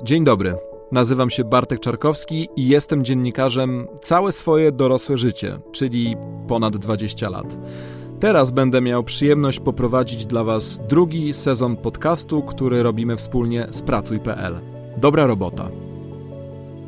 Dzień dobry. Nazywam się Bartek Czarkowski i jestem dziennikarzem całe swoje dorosłe życie, czyli ponad 20 lat. Teraz będę miał przyjemność poprowadzić dla Was drugi sezon podcastu, który robimy wspólnie z Pracuj.pl. Dobra robota.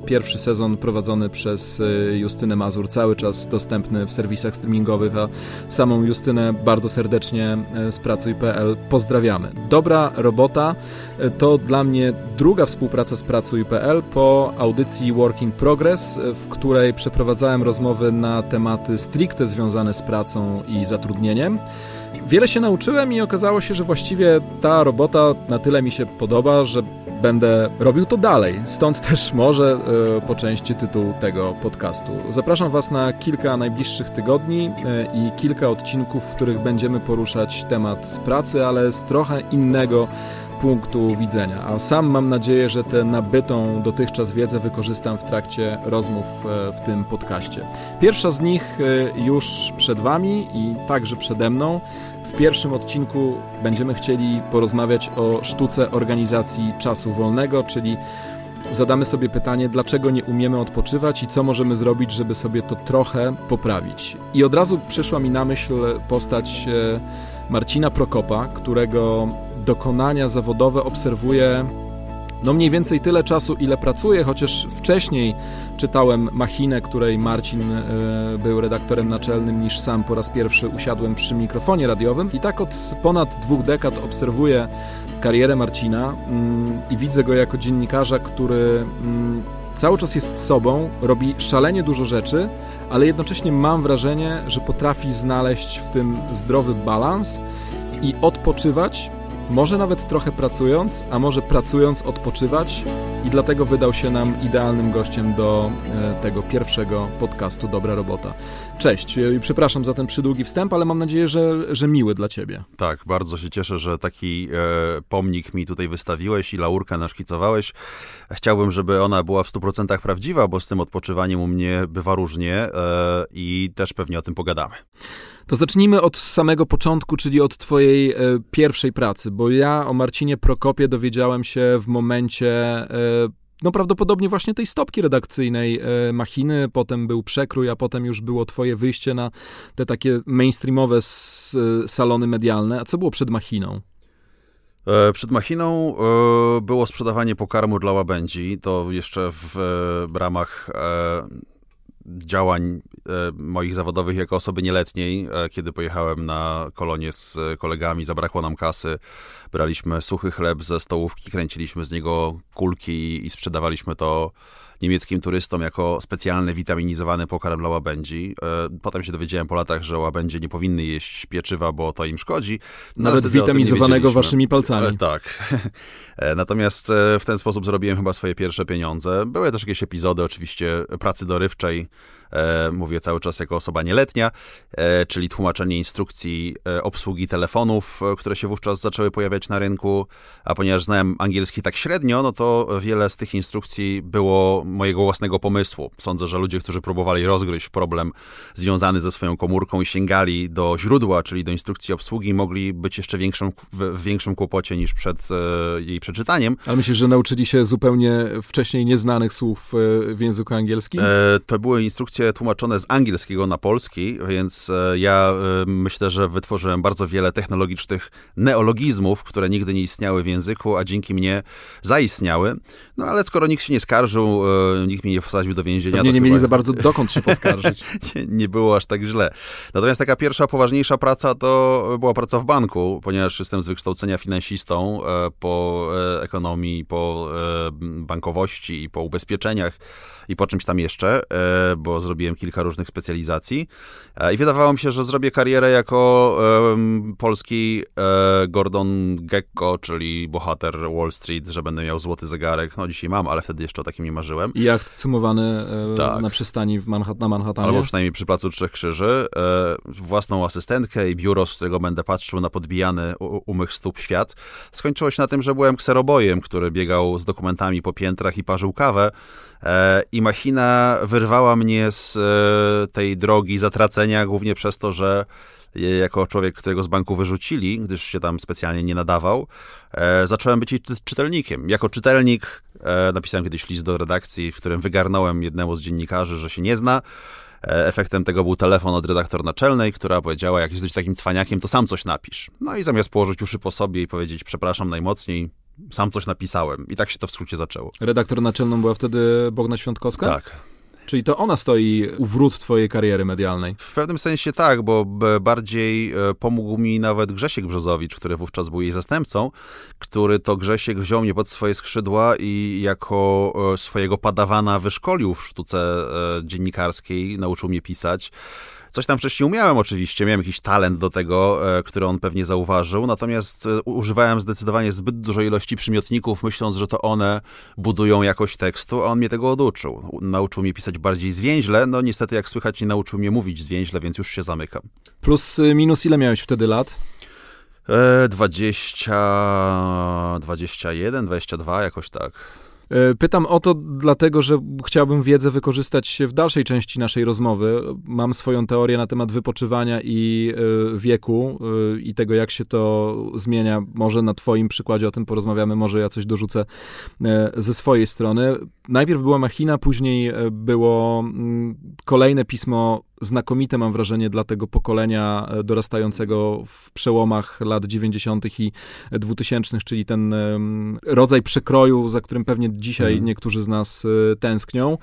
Pierwszy sezon prowadzony przez y, Justynę Mazur, cały czas dostępny w serwisach streamingowych, a samą Justynę bardzo serdecznie y, z Pracuj.pl pozdrawiamy. Dobra robota y, to dla mnie druga współpraca z Pracuj.pl po audycji Work in Progress, w której przeprowadzałem rozmowy na tematy stricte związane z pracą i zatrudnieniem. Wiele się nauczyłem i okazało się, że właściwie ta robota na tyle mi się podoba, że będę robił to dalej. Stąd też może e, po części tytuł tego podcastu. Zapraszam Was na kilka najbliższych tygodni e, i kilka odcinków, w których będziemy poruszać temat pracy, ale z trochę innego punktu widzenia. A sam mam nadzieję, że tę nabytą dotychczas wiedzę wykorzystam w trakcie rozmów e, w tym podcaście. Pierwsza z nich już przed Wami i także przede mną. W pierwszym odcinku będziemy chcieli porozmawiać o sztuce organizacji czasu wolnego, czyli zadamy sobie pytanie, dlaczego nie umiemy odpoczywać i co możemy zrobić, żeby sobie to trochę poprawić. I od razu przyszła mi na myśl postać e, Marcina Prokopa, którego dokonania zawodowe obserwuję no mniej więcej tyle czasu, ile pracuję, chociaż wcześniej czytałem machinę, której Marcin e, był redaktorem naczelnym, niż sam po raz pierwszy usiadłem przy mikrofonie radiowym. I tak od ponad dwóch dekad obserwuję karierę Marcina mm, i widzę go jako dziennikarza, który mm, cały czas jest sobą, robi szalenie dużo rzeczy, ale jednocześnie mam wrażenie, że potrafi znaleźć w tym zdrowy balans i odpoczywać może nawet trochę pracując, a może pracując odpoczywać i dlatego wydał się nam idealnym gościem do e, tego pierwszego podcastu Dobra Robota. Cześć, e, przepraszam za ten przydługi wstęp, ale mam nadzieję, że, że miły dla ciebie. Tak, bardzo się cieszę, że taki e, pomnik mi tutaj wystawiłeś i laurkę naszkicowałeś. Chciałbym, żeby ona była w 100% prawdziwa, bo z tym odpoczywaniem u mnie bywa różnie e, i też pewnie o tym pogadamy. To zacznijmy od samego początku, czyli od Twojej e, pierwszej pracy, bo ja o Marcinie Prokopie dowiedziałem się w momencie. E, no prawdopodobnie właśnie tej stopki redakcyjnej e, machiny, potem był przekrój, a potem już było twoje wyjście na te takie mainstreamowe s, e, salony medialne. A co było przed machiną? E, przed machiną było sprzedawanie pokarmu dla łabędzi. To jeszcze w, w ramach działań e, moich zawodowych jako osoby nieletniej, e, kiedy pojechałem na kolonie z kolegami, zabrakło nam kasy, braliśmy suchy chleb ze stołówki, kręciliśmy z niego kulki i sprzedawaliśmy to niemieckim turystom jako specjalny witaminizowany pokarm dla łabędzi. E, potem się dowiedziałem po latach, że łabędzie nie powinny jeść pieczywa, bo to im szkodzi. No, Nawet witamizowanego waszymi palcami. E, tak. E, natomiast w ten sposób zrobiłem chyba swoje pierwsze pieniądze. Były też jakieś epizody oczywiście pracy dorywczej, mówię cały czas jako osoba nieletnia, e, czyli tłumaczenie instrukcji e, obsługi telefonów, które się wówczas zaczęły pojawiać na rynku, a ponieważ znałem angielski tak średnio, no to wiele z tych instrukcji było mojego własnego pomysłu. Sądzę, że ludzie, którzy próbowali rozgryźć problem związany ze swoją komórką i sięgali do źródła, czyli do instrukcji obsługi, mogli być jeszcze większym, w większym kłopocie niż przed jej przeczytaniem. Ale myślisz, że nauczyli się zupełnie wcześniej nieznanych słów w języku angielskim? To były instrukcje tłumaczone z angielskiego na polski, więc e, ja e, myślę, że wytworzyłem bardzo wiele technologicznych neologizmów, które nigdy nie istniały w języku, a dzięki mnie zaistniały. No ale skoro nikt się nie skarżył, e, nikt mnie nie wsadził do więzienia. Pewnie nie chyba... mieli za bardzo dokąd się poskarżyć. nie, nie było aż tak źle. Natomiast taka pierwsza, poważniejsza praca to była praca w banku, ponieważ jestem z wykształcenia finansistą po ekonomii, po bankowości i po ubezpieczeniach i po czymś tam jeszcze, bo zrobiłem kilka różnych specjalizacji e, i wydawało mi się, że zrobię karierę jako um, polski e, Gordon Gekko, czyli bohater Wall Street, że będę miał złoty zegarek. No dzisiaj mam, ale wtedy jeszcze o takim nie marzyłem. I jacht cumowany e, tak. na przystani w na Manhattanie. Albo przynajmniej przy Placu Trzech Krzyży. E, własną asystentkę i biuro, z którego będę patrzył na podbijany u, u mych stóp świat. Skończyło się na tym, że byłem kserobojem, który biegał z dokumentami po piętrach i parzył kawę. E, I machina wyrwała mnie e, tej drogi zatracenia, głównie przez to, że jako człowiek, którego z banku wyrzucili, gdyż się tam specjalnie nie nadawał, e, zacząłem być czytelnikiem. Jako czytelnik E, napisałem kiedyś list do redakcji, w którym wygarnąłem jednemu z dziennikarzy, że się nie zna. E, efektem tego był telefon od redaktor naczelnej, która powiedziała, jak jesteś takim cwaniakiem, to sam coś napisz. No i zamiast położyć uszy po sobie i powiedzieć, przepraszam najmocniej, sam coś napisałem. I tak się to w skrócie zaczęło. Redaktor naczelną była wtedy Bogna Świątkowska? Tak. Czyli to ona stoi u wrót twojej kariery medialnej. W pewnym sensie tak, bo bardziej e, pomógł mi nawet Grzesiek Brzozowicz, który wówczas był jej zastępcą, który to Grzesiek wziął mnie pod swoje skrzydła i jako e, swojego padawana wyszkolił w sztuce e, dziennikarskiej, nauczył mnie pisać. Coś tam wcześniej umiałem oczywiście, miałem jakiś talent do tego, e, który on pewnie zauważył, natomiast e, używałem zdecydowanie zbyt dużej ilości przymiotników, myśląc, że to one budują jakość tekstu, a on mnie tego oduczył. Nauczył mnie pisać bardziej zwięźle, no niestety jak słychać nie nauczył mnie mówić zwięźle, więc już się zamykam. Plus y, minus ile miałeś wtedy lat? 20, 21, 22, jakoś tak. E, pytam o to dlatego, że chciałbym wiedzę wykorzystać w dalszej części naszej rozmowy. Mam swoją teorię na temat wypoczywania i e, wieku e, i tego, jak się to zmienia. Może na Twoim przykładzie o tym porozmawiamy, może ja coś dorzucę ze swojej strony. Najpierw była machina, później było mm, kolejne pismo znakomite, mam wrażenie, dla tego pokolenia e, dorastającego w przełomach lat 90. i 2000, czyli ten rodzaj przekroju, za którym pewnie dzisiaj mm. niektórzy z nas e, tęsknią.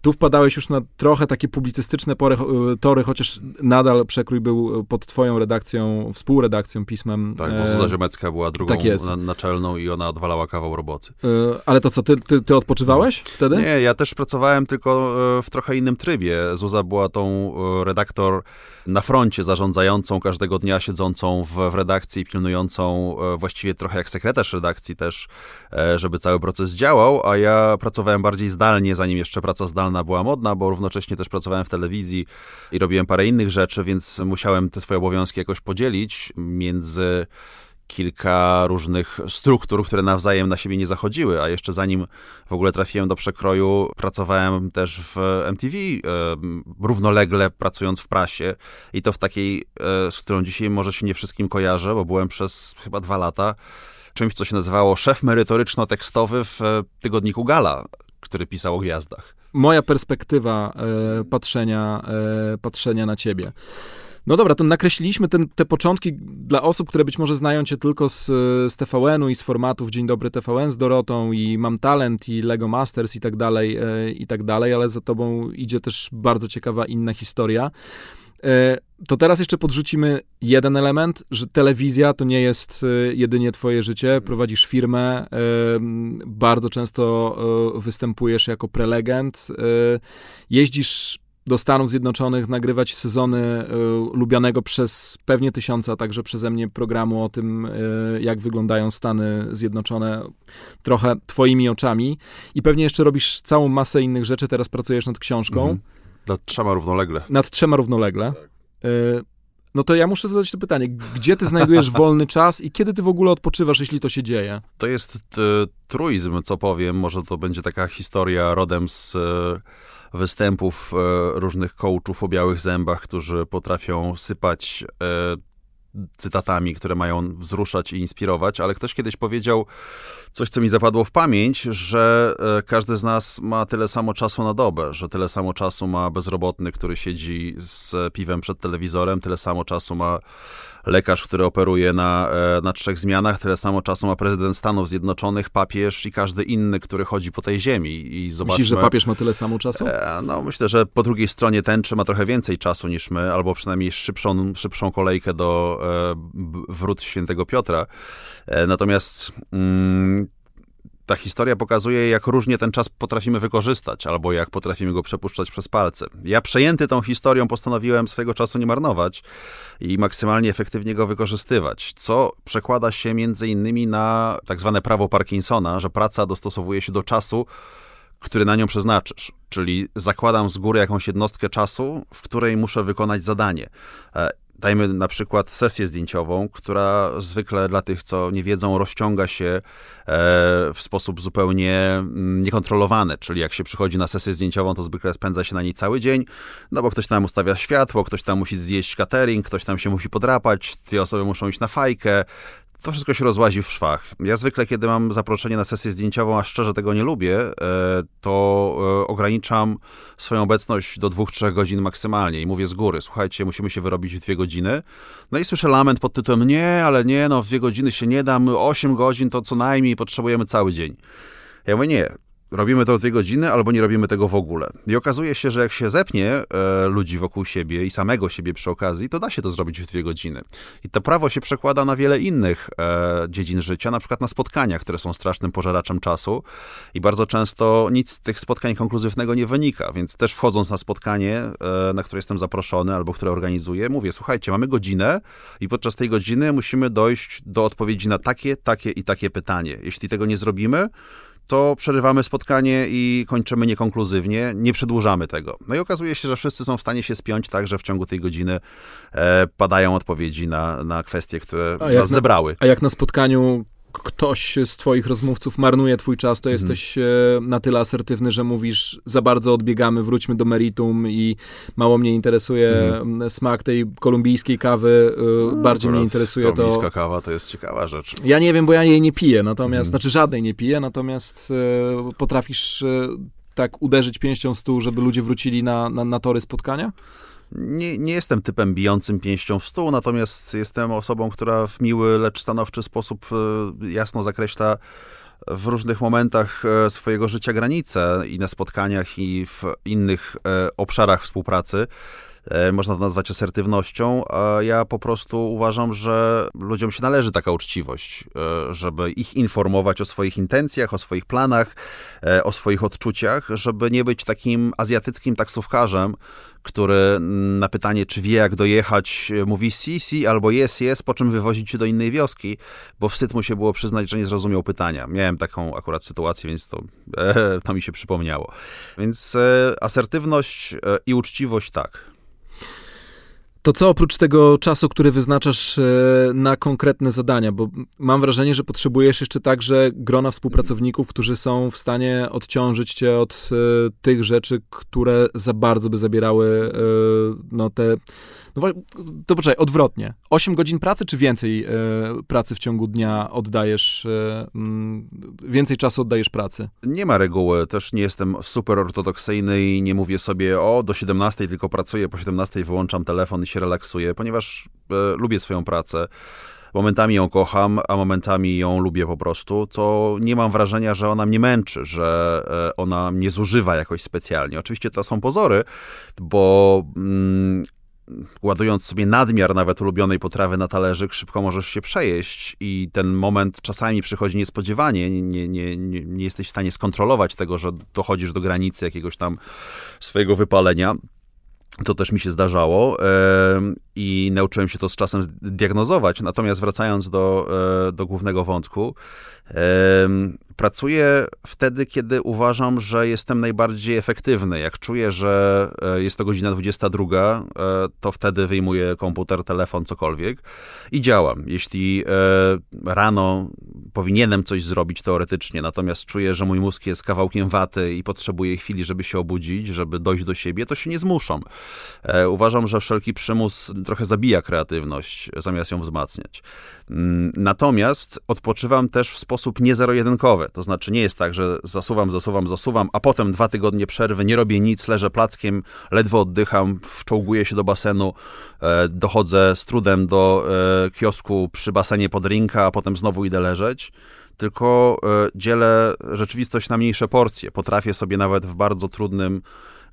Tu wpadałeś już na trochę takie publicystyczne pory, e, tory, chociaż nadal przekrój był pod twoją redakcją, współredakcją, pismem. Tak, bo Zuza Ziemecka była drugą tak naczelną i ona odwalała kawał roboty. Ale to co, ty, ty, ty odpoczywałeś no. wtedy? Nie, ja też pracowałem tylko w trochę innym trybie. Zuza była tą redaktor na froncie, zarządzającą każdego dnia, siedzącą w, w redakcji, pilnującą e, właściwie trochę jak sekretarz redakcji też, e, żeby cały proces działał, a ja pracowałem bardziej zdalnie, zanim jeszcze praca zdalna była modna, bo równocześnie też pracowałem w telewizji i robiłem parę innych rzeczy, więc musiałem te swoje obowiązki jakoś podzielić między kilka różnych struktur, które nawzajem na siebie nie zachodziły, a jeszcze zanim w ogóle trafiłem do przekroju, pracowałem też w MTV, równolegle pracując w prasie i to w takiej, e, z którą dzisiaj może się nie wszystkim kojarzę, bo byłem przez chyba dwa lata czymś, co się nazywało szef merytoryczno-tekstowy w e, tygodniku Gala, który pisał o gwiazdach. Moja perspektywa e, patrzenia, e, patrzenia na ciebie. No dobra, to nakreśliliśmy ten, te początki dla osób, które być może znają cię tylko z, z TVN-u i z formatów Dzień Dobry TVN z Dorotą i Mam Talent i Lego Masters i tak dalej, e, i tak dalej, ale za tobą idzie też bardzo ciekawa inna historia. E, to teraz jeszcze podrzucimy jeden element, że telewizja to nie jest e, jedynie twoje życie. Prowadzisz firmę, bardzo często występujesz jako prelegent, jeździsz do Stanów Zjednoczonych nagrywać sezony lubianego przez pewnie tysiąca, także przeze mnie programu o tym, jak wyglądają Stany Zjednoczone trochę twoimi oczami. I pewnie jeszcze robisz całą masę innych rzeczy. Teraz pracujesz nad książką. Mhm. Nad trzema równolegle. Nad trzema równolegle. Tak. Y, no to ja muszę zadać to pytanie. Gdzie ty znajdujesz wolny czas i kiedy ty w ogóle odpoczywasz, jeśli to się dzieje? To jest truizm, co powiem. Może to będzie taka historia rodem z występów e, różnych coachów o białych zębach, którzy potrafią sypać e, cytatami, które mają wzruszać i inspirować, ale ktoś kiedyś powiedział coś, co mi zapadło w pamięć, że e, każdy z nas ma tyle samo czasu na dobę, że tyle samo czasu ma bezrobotny, który siedzi z piwem przed telewizorem, tyle samo czasu ma lekarz, który operuje na, e, na trzech zmianach, tyle samo czasu ma prezydent Stanów Zjednoczonych, papież i każdy inny, który chodzi po tej ziemi. I zobaczmy, Myślisz, że papież ma tyle samo czasu? E, no, myślę, że po drugiej stronie tęczy ma trochę więcej czasu niż my, albo przynajmniej szybszą, szybszą kolejkę do wrót świętego Piotra. E, natomiast mm, ta historia pokazuje, jak różnie ten czas potrafimy wykorzystać, albo jak potrafimy go przepuszczać przez palce. Ja przejęty tą historią postanowiłem swojego czasu nie marnować i maksymalnie efektywnie go wykorzystywać, co przekłada się między innymi na tak zwane prawo Parkinsona, że praca dostosowuje się do czasu, który na nią przeznaczysz. Czyli zakładam z góry jakąś jednostkę czasu, w której muszę wykonać zadanie. Dajmy na przykład sesję zdjęciową, która zwykle dla tych, co nie wiedzą, rozciąga się e, w sposób zupełnie mm, niekontrolowany, czyli jak się przychodzi na sesję zdjęciową, to zwykle spędza się na niej cały dzień, no bo ktoś tam ustawia światło, ktoś tam musi zjeść catering, ktoś tam się musi podrapać, dwie osoby muszą iść na fajkę, to wszystko się rozłazi w szwach. Ja zwykle, kiedy mam zaproszenie na sesję zdjęciową, a szczerze tego nie lubię, e, to e, ograniczam swoją obecność do dwóch, trzech godzin maksymalnie i mówię z góry, słuchajcie, musimy się wyrobić w dwie godziny. No i słyszę lament pod tytułem, nie, ale nie, no w dwie godziny się nie dam, osiem godzin to co najmniej potrzebujemy cały dzień. Ja mówię, nie, robimy to w dwie godziny, albo nie robimy tego w ogóle. I okazuje się, że jak się zepnie e, ludzi wokół siebie i samego siebie przy okazji, to da się to zrobić w dwie godziny. I to prawo się przekłada na wiele innych e, dziedzin życia, na przykład na spotkania, które są strasznym pożeraczem czasu i bardzo często nic z tych spotkań konkluzywnego nie wynika, więc też wchodząc na spotkanie, e, na które jestem zaproszony albo które organizuję, mówię, słuchajcie, mamy godzinę i podczas tej godziny musimy dojść do odpowiedzi na takie, takie i takie pytanie. Jeśli tego nie zrobimy, to przerywamy spotkanie i kończymy niekonkluzywnie, nie przedłużamy tego. No i okazuje się, że wszyscy są w stanie się spiąć tak, że w ciągu tej godziny e, padają odpowiedzi na, na kwestie, które nas na, zebrały. A jak na spotkaniu ktoś z twoich rozmówców marnuje twój czas, to mhm. jesteś hmm. na tyle asertywny, że mówisz za bardzo odbiegamy, wróćmy do meritum i mało mnie interesuje hmm. smak tej kolumbijskiej kawy, e, no, bardziej mnie interesuje to... Kolumbijska kawa to jest ciekawa rzecz. Ja nie wiem, bo ja jej nie piję, natomiast, hmm. znaczy żadnej nie piję, natomiast e, potrafisz tak uderzyć pięścią w stół, żeby ludzie wrócili na, na, na tory spotkania? Nie, nie jestem typem bijącym pięścią w stół, natomiast jestem osobą, która w miły, lecz stanowczy sposób e, jasno zakreśla w różnych momentach e, swojego życia granice i na spotkaniach, i w innych e, obszarach współpracy. Można to nazwać asertywnością, ja po prostu uważam, że ludziom się należy taka uczciwość, żeby ich informować o swoich intencjach, o swoich planach, o swoich odczuciach, żeby nie być takim azjatyckim taksówkarzem, który na pytanie, czy wie jak dojechać, mówi si, si albo jest, jest, po czym wywozić się do innej wioski, bo wstyd mu się było przyznać, że nie zrozumiał pytania. Miałem taką akurat sytuację, więc to, e, to mi się przypomniało. Więc e, asertywność e, i uczciwość tak. To co oprócz tego czasu, który wyznaczasz e, na konkretne zadania, bo mam wrażenie, że potrzebujesz jeszcze także grona współpracowników, którzy są w stanie odciążyć cię od e, tych rzeczy, które za bardzo by zabierały e, no, te no to poczekaj, odwrotnie. 8 godzin pracy, czy więcej pracy w ciągu dnia oddajesz, e, m, więcej czasu oddajesz pracy? Nie ma reguły. Też nie jestem super ortodoksyjny i nie mówię sobie, o, do 17 tylko pracuję, po 17 wyłączam telefon się relaksuję, ponieważ e, lubię swoją pracę. Momentami ją kocham, a momentami ją lubię po prostu, to nie mam wrażenia, że ona mnie męczy, że e, ona mnie zużywa jakoś specjalnie. Oczywiście to są pozory, bo mm, ładując sobie nadmiar nawet ulubionej potrawy na talerzyk, szybko możesz się przejeść i ten moment czasami przychodzi niespodziewanie, nie, nie, nie, nie jesteś w stanie skontrolować tego, że dochodzisz do granicy jakiegoś tam swojego wypalenia. To też mi się zdarzało i nauczyłem się to z czasem diagnozować. Natomiast wracając do, e, do głównego wątku, pracuję wtedy, kiedy uważam, że jestem najbardziej efektywny. Jak czuję, że e, jest to godzina 22, e, to wtedy wyjmuję komputer, telefon, cokolwiek i działam. Jeśli rano powinienem coś zrobić teoretycznie, natomiast czuję, że mój mózg jest kawałkiem waty i potrzebuje chwili, żeby się obudzić, żeby dojść do siebie, to się nie zmuszam. Uważam, że wszelki przymus trochę zabija kreatywność, zamiast ją wzmacniać. Mm, natomiast odpoczywam też w sposób niezero-jedynkowy. To znaczy nie jest tak, że zasuwam, zasuwam, zasuwam, a potem dwa tygodnie przerwy, nie robię nic, leżę plackiem, ledwo oddycham, wczołguję się do basenu, e, dochodzę z trudem do e, kiosku przy basenie pod rinka, a potem znowu idę leżeć tylko e, dzielę rzeczywistość na mniejsze porcje. Potrafię sobie nawet w bardzo trudnym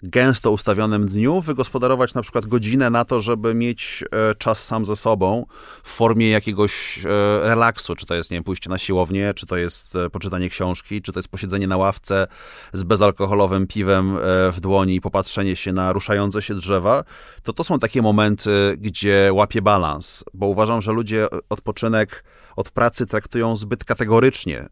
gęsto ustawionym dniu wygospodarować na przykład godzinę na to, żeby mieć e, czas sam ze sobą w formie jakiegoś e, relaksu, czy to jest, nie wiem, pójście na siłownię, czy to jest e, poczytanie książki, czy to jest posiedzenie na ławce z bezalkoholowym piwem w dłoni i popatrzenie się na ruszające się drzewa, to to są takie momenty, gdzie łapię balans, bo uważam, że ludzie odpoczynek od pracy traktują zbyt kategorycznie,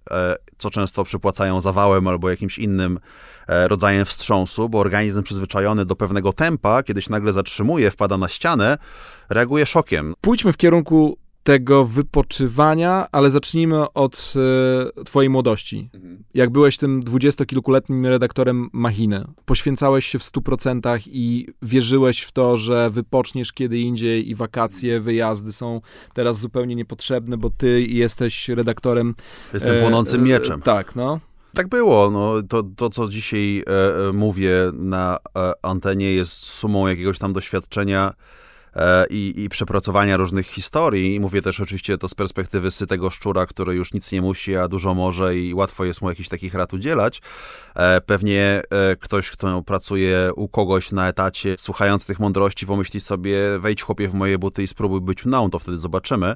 co często przypłacają zawałem albo jakimś innym E, rodzajem wstrząsu, bo organizm przyzwyczajony do pewnego tempa, kiedy się nagle zatrzymuje, wpada na ścianę, reaguje szokiem. Pójdźmy w kierunku tego wypoczywania, ale zacznijmy od e, twojej młodości. Mhm. Jak byłeś tym dwudziestokilkuletnim redaktorem Machiny, poświęcałeś się w stu procentach i wierzyłeś w to, że wypoczniesz kiedy indziej i wakacje, wyjazdy są teraz zupełnie niepotrzebne, bo ty jesteś redaktorem... Jestem płonącym e, mieczem. tak, no. Tak było. No, to, to, co dzisiaj e, e mówię na e, antenie, jest sumą jakiegoś tam doświadczenia E, i, i przepracowania różnych historii. I mówię też oczywiście to z perspektywy sytego szczura, który już nic nie musi, a dużo może i łatwo jest mu jakichś takich rad udzielać. E, pewnie e, ktoś, kto pracuje u kogoś na etacie, słuchając tych mądrości, pomyśli sobie, wejdź chłopie w moje buty i spróbuj być mną, to wtedy zobaczymy.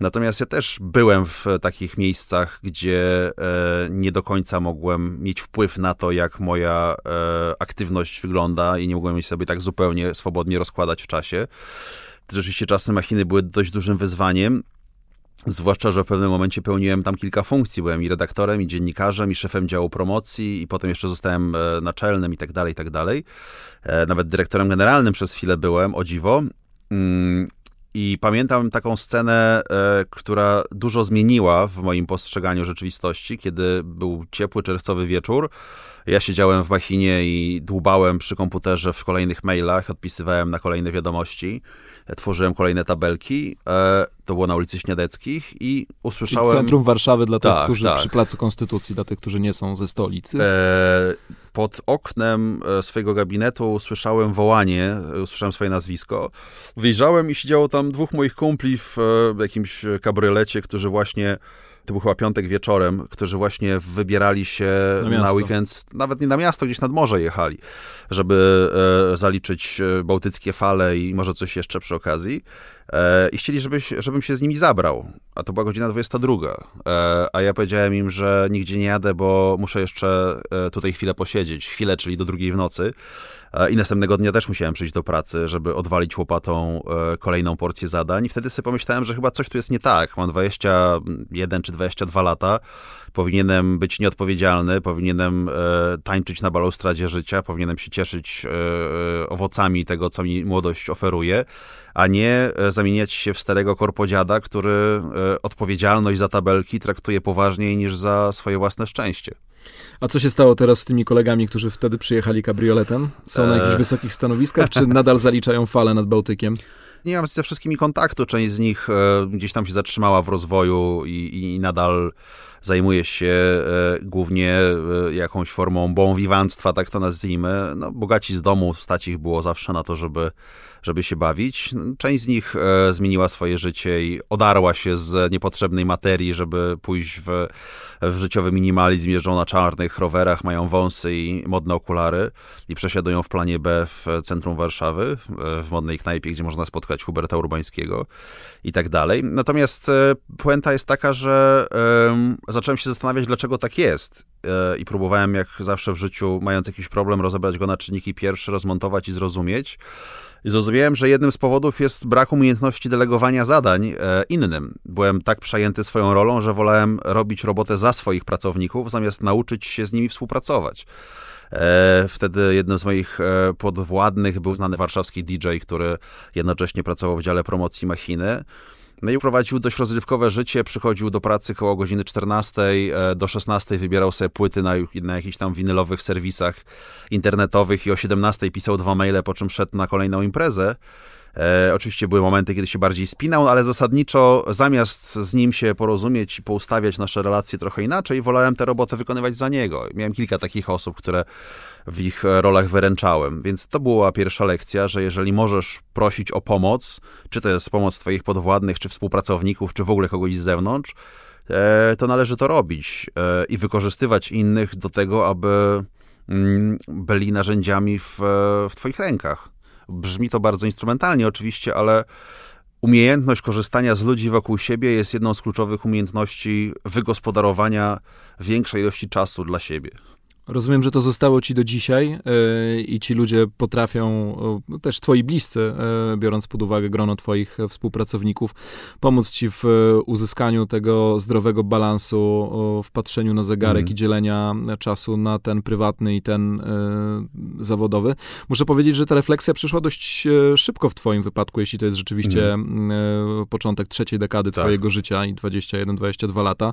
Natomiast ja też byłem w takich miejscach, gdzie e, nie do końca mogłem mieć wpływ na to, jak moja e, aktywność wygląda i nie mogłem jej sobie tak zupełnie swobodnie rozkładać w czasie. Rzeczywiście czasy machiny były dość dużym wyzwaniem. Zwłaszcza, że w pewnym momencie pełniłem tam kilka funkcji. Byłem i redaktorem, i dziennikarzem, i szefem działu promocji, i potem jeszcze zostałem e, naczelnym i tak dalej, i tak dalej. Nawet dyrektorem generalnym przez chwilę byłem, o dziwo. I pamiętam taką scenę, e, która dużo zmieniła w moim postrzeganiu rzeczywistości, kiedy był ciepły czerwcowy wieczór. Ja siedziałem w machinie i dłubałem przy komputerze w kolejnych mailach, odpisywałem na kolejne wiadomości, tworzyłem kolejne tabelki. E, to było na ulicy Śniadeckich i usłyszałem... Centrum Warszawy dla tych, tak, którzy tak. przy Placu Konstytucji, dla tych, którzy nie są ze stolicy. E, pod oknem e, swojego gabinetu usłyszałem wołanie, usłyszałem swoje nazwisko. Wyjrzałem i siedziało tam dwóch moich kumpli w jakimś kabriolecie, którzy właśnie to był chyba piątek wieczorem, którzy właśnie wybierali się na, na weekend, nawet nie na miasto, gdzieś nad morze jechali, żeby e, zaliczyć e, bałtyckie fale i może coś jeszcze przy okazji. E, I chcieli, żebyś, żebym się z nimi zabrał. A to była godzina 22. E, a ja powiedziałem im, że nigdzie nie jadę, bo muszę jeszcze e, tutaj chwilę posiedzieć. Chwilę, czyli do drugiej w nocy. I następnego dnia też musiałem przyjść do pracy, żeby odwalić łopatą kolejną porcję zadań. I wtedy sobie pomyślałem, że chyba coś tu jest nie tak. Mam 21 czy 22 lata. Powinienem być nieodpowiedzialny, powinienem tańczyć na balustradzie życia, powinienem się cieszyć owocami tego, co mi młodość oferuje a nie e, zamieniać się w starego korpodziada, który e, odpowiedzialność za tabelki traktuje poważniej niż za swoje własne szczęście. A co się stało teraz z tymi kolegami, którzy wtedy przyjechali kabrioletem? Są na jakichś e... wysokich stanowiskach, czy nadal zaliczają falę nad Bałtykiem? Nie mam ze wszystkimi kontaktu. Część z nich e, gdzieś tam się zatrzymała w rozwoju i, i nadal zajmuje się e, głównie jakąś formą bon tak to nazwijmy. No, bogaci z domu, stać ich było zawsze na to, żeby żeby się bawić. Część z nich e, zmieniła swoje życie i odarła się z niepotrzebnej materii, żeby pójść w, w życiowy minimalizm. Jeżdżą na czarnych rowerach, mają wąsy i modne okulary i przesiadują w planie B w centrum Warszawy, w modnej knajpie, gdzie można spotkać Huberta Urbańskiego i tak dalej. Natomiast e, puenta jest taka, że zacząłem się zastanawiać, dlaczego tak jest. E, I próbowałem, jak zawsze w życiu, mając jakiś problem, rozebrać go na czynniki pierwsze, rozmontować i zrozumieć. Zrozumiałem, że jednym z powodów jest brak umiejętności delegowania zadań e, innym. Byłem tak przejęty swoją rolą, że wolałem robić robotę za swoich pracowników, zamiast nauczyć się z nimi współpracować. E, wtedy jednym z moich e, podwładnych był znany warszawski DJ, który jednocześnie pracował w dziale promocji machiny. No i prowadził dość rozrywkowe życie, przychodził do pracy koło godziny 14 e, do 16, wybierał sobie płyty na, na jakichś tam winylowych serwisach internetowych i o 17 pisał dwa maile, po czym szedł na kolejną imprezę. E, oczywiście były momenty, kiedy się bardziej spinał, ale zasadniczo zamiast z nim się porozumieć i poustawiać nasze relacje trochę inaczej, wolałem tę robotę wykonywać za niego. Miałem kilka takich osób, które w ich rolach wyręczałem. Więc to była pierwsza lekcja, że jeżeli możesz prosić o pomoc, czy to jest pomoc twoich podwładnych, czy współpracowników, czy w ogóle kogoś z zewnątrz, e, to należy to robić e, i wykorzystywać innych do tego, aby mm, byli narzędziami w, w twoich rękach. Brzmi to bardzo instrumentalnie oczywiście, ale umiejętność korzystania z ludzi wokół siebie jest jedną z kluczowych umiejętności wygospodarowania większej ilości czasu dla siebie. Rozumiem, że to zostało ci do dzisiaj yy, i ci ludzie potrafią, yy, też twoi bliscy, yy, biorąc pod uwagę grono twoich współpracowników, pomóc ci w uzyskaniu tego zdrowego balansu, w patrzeniu na zegarek mm. i dzielenia czasu na ten prywatny i ten zawodowy. Muszę powiedzieć, że ta refleksja przyszła dość szybko w twoim wypadku, jeśli to jest rzeczywiście mm. początek trzeciej dekady tak. twojego życia i 21-22 lata.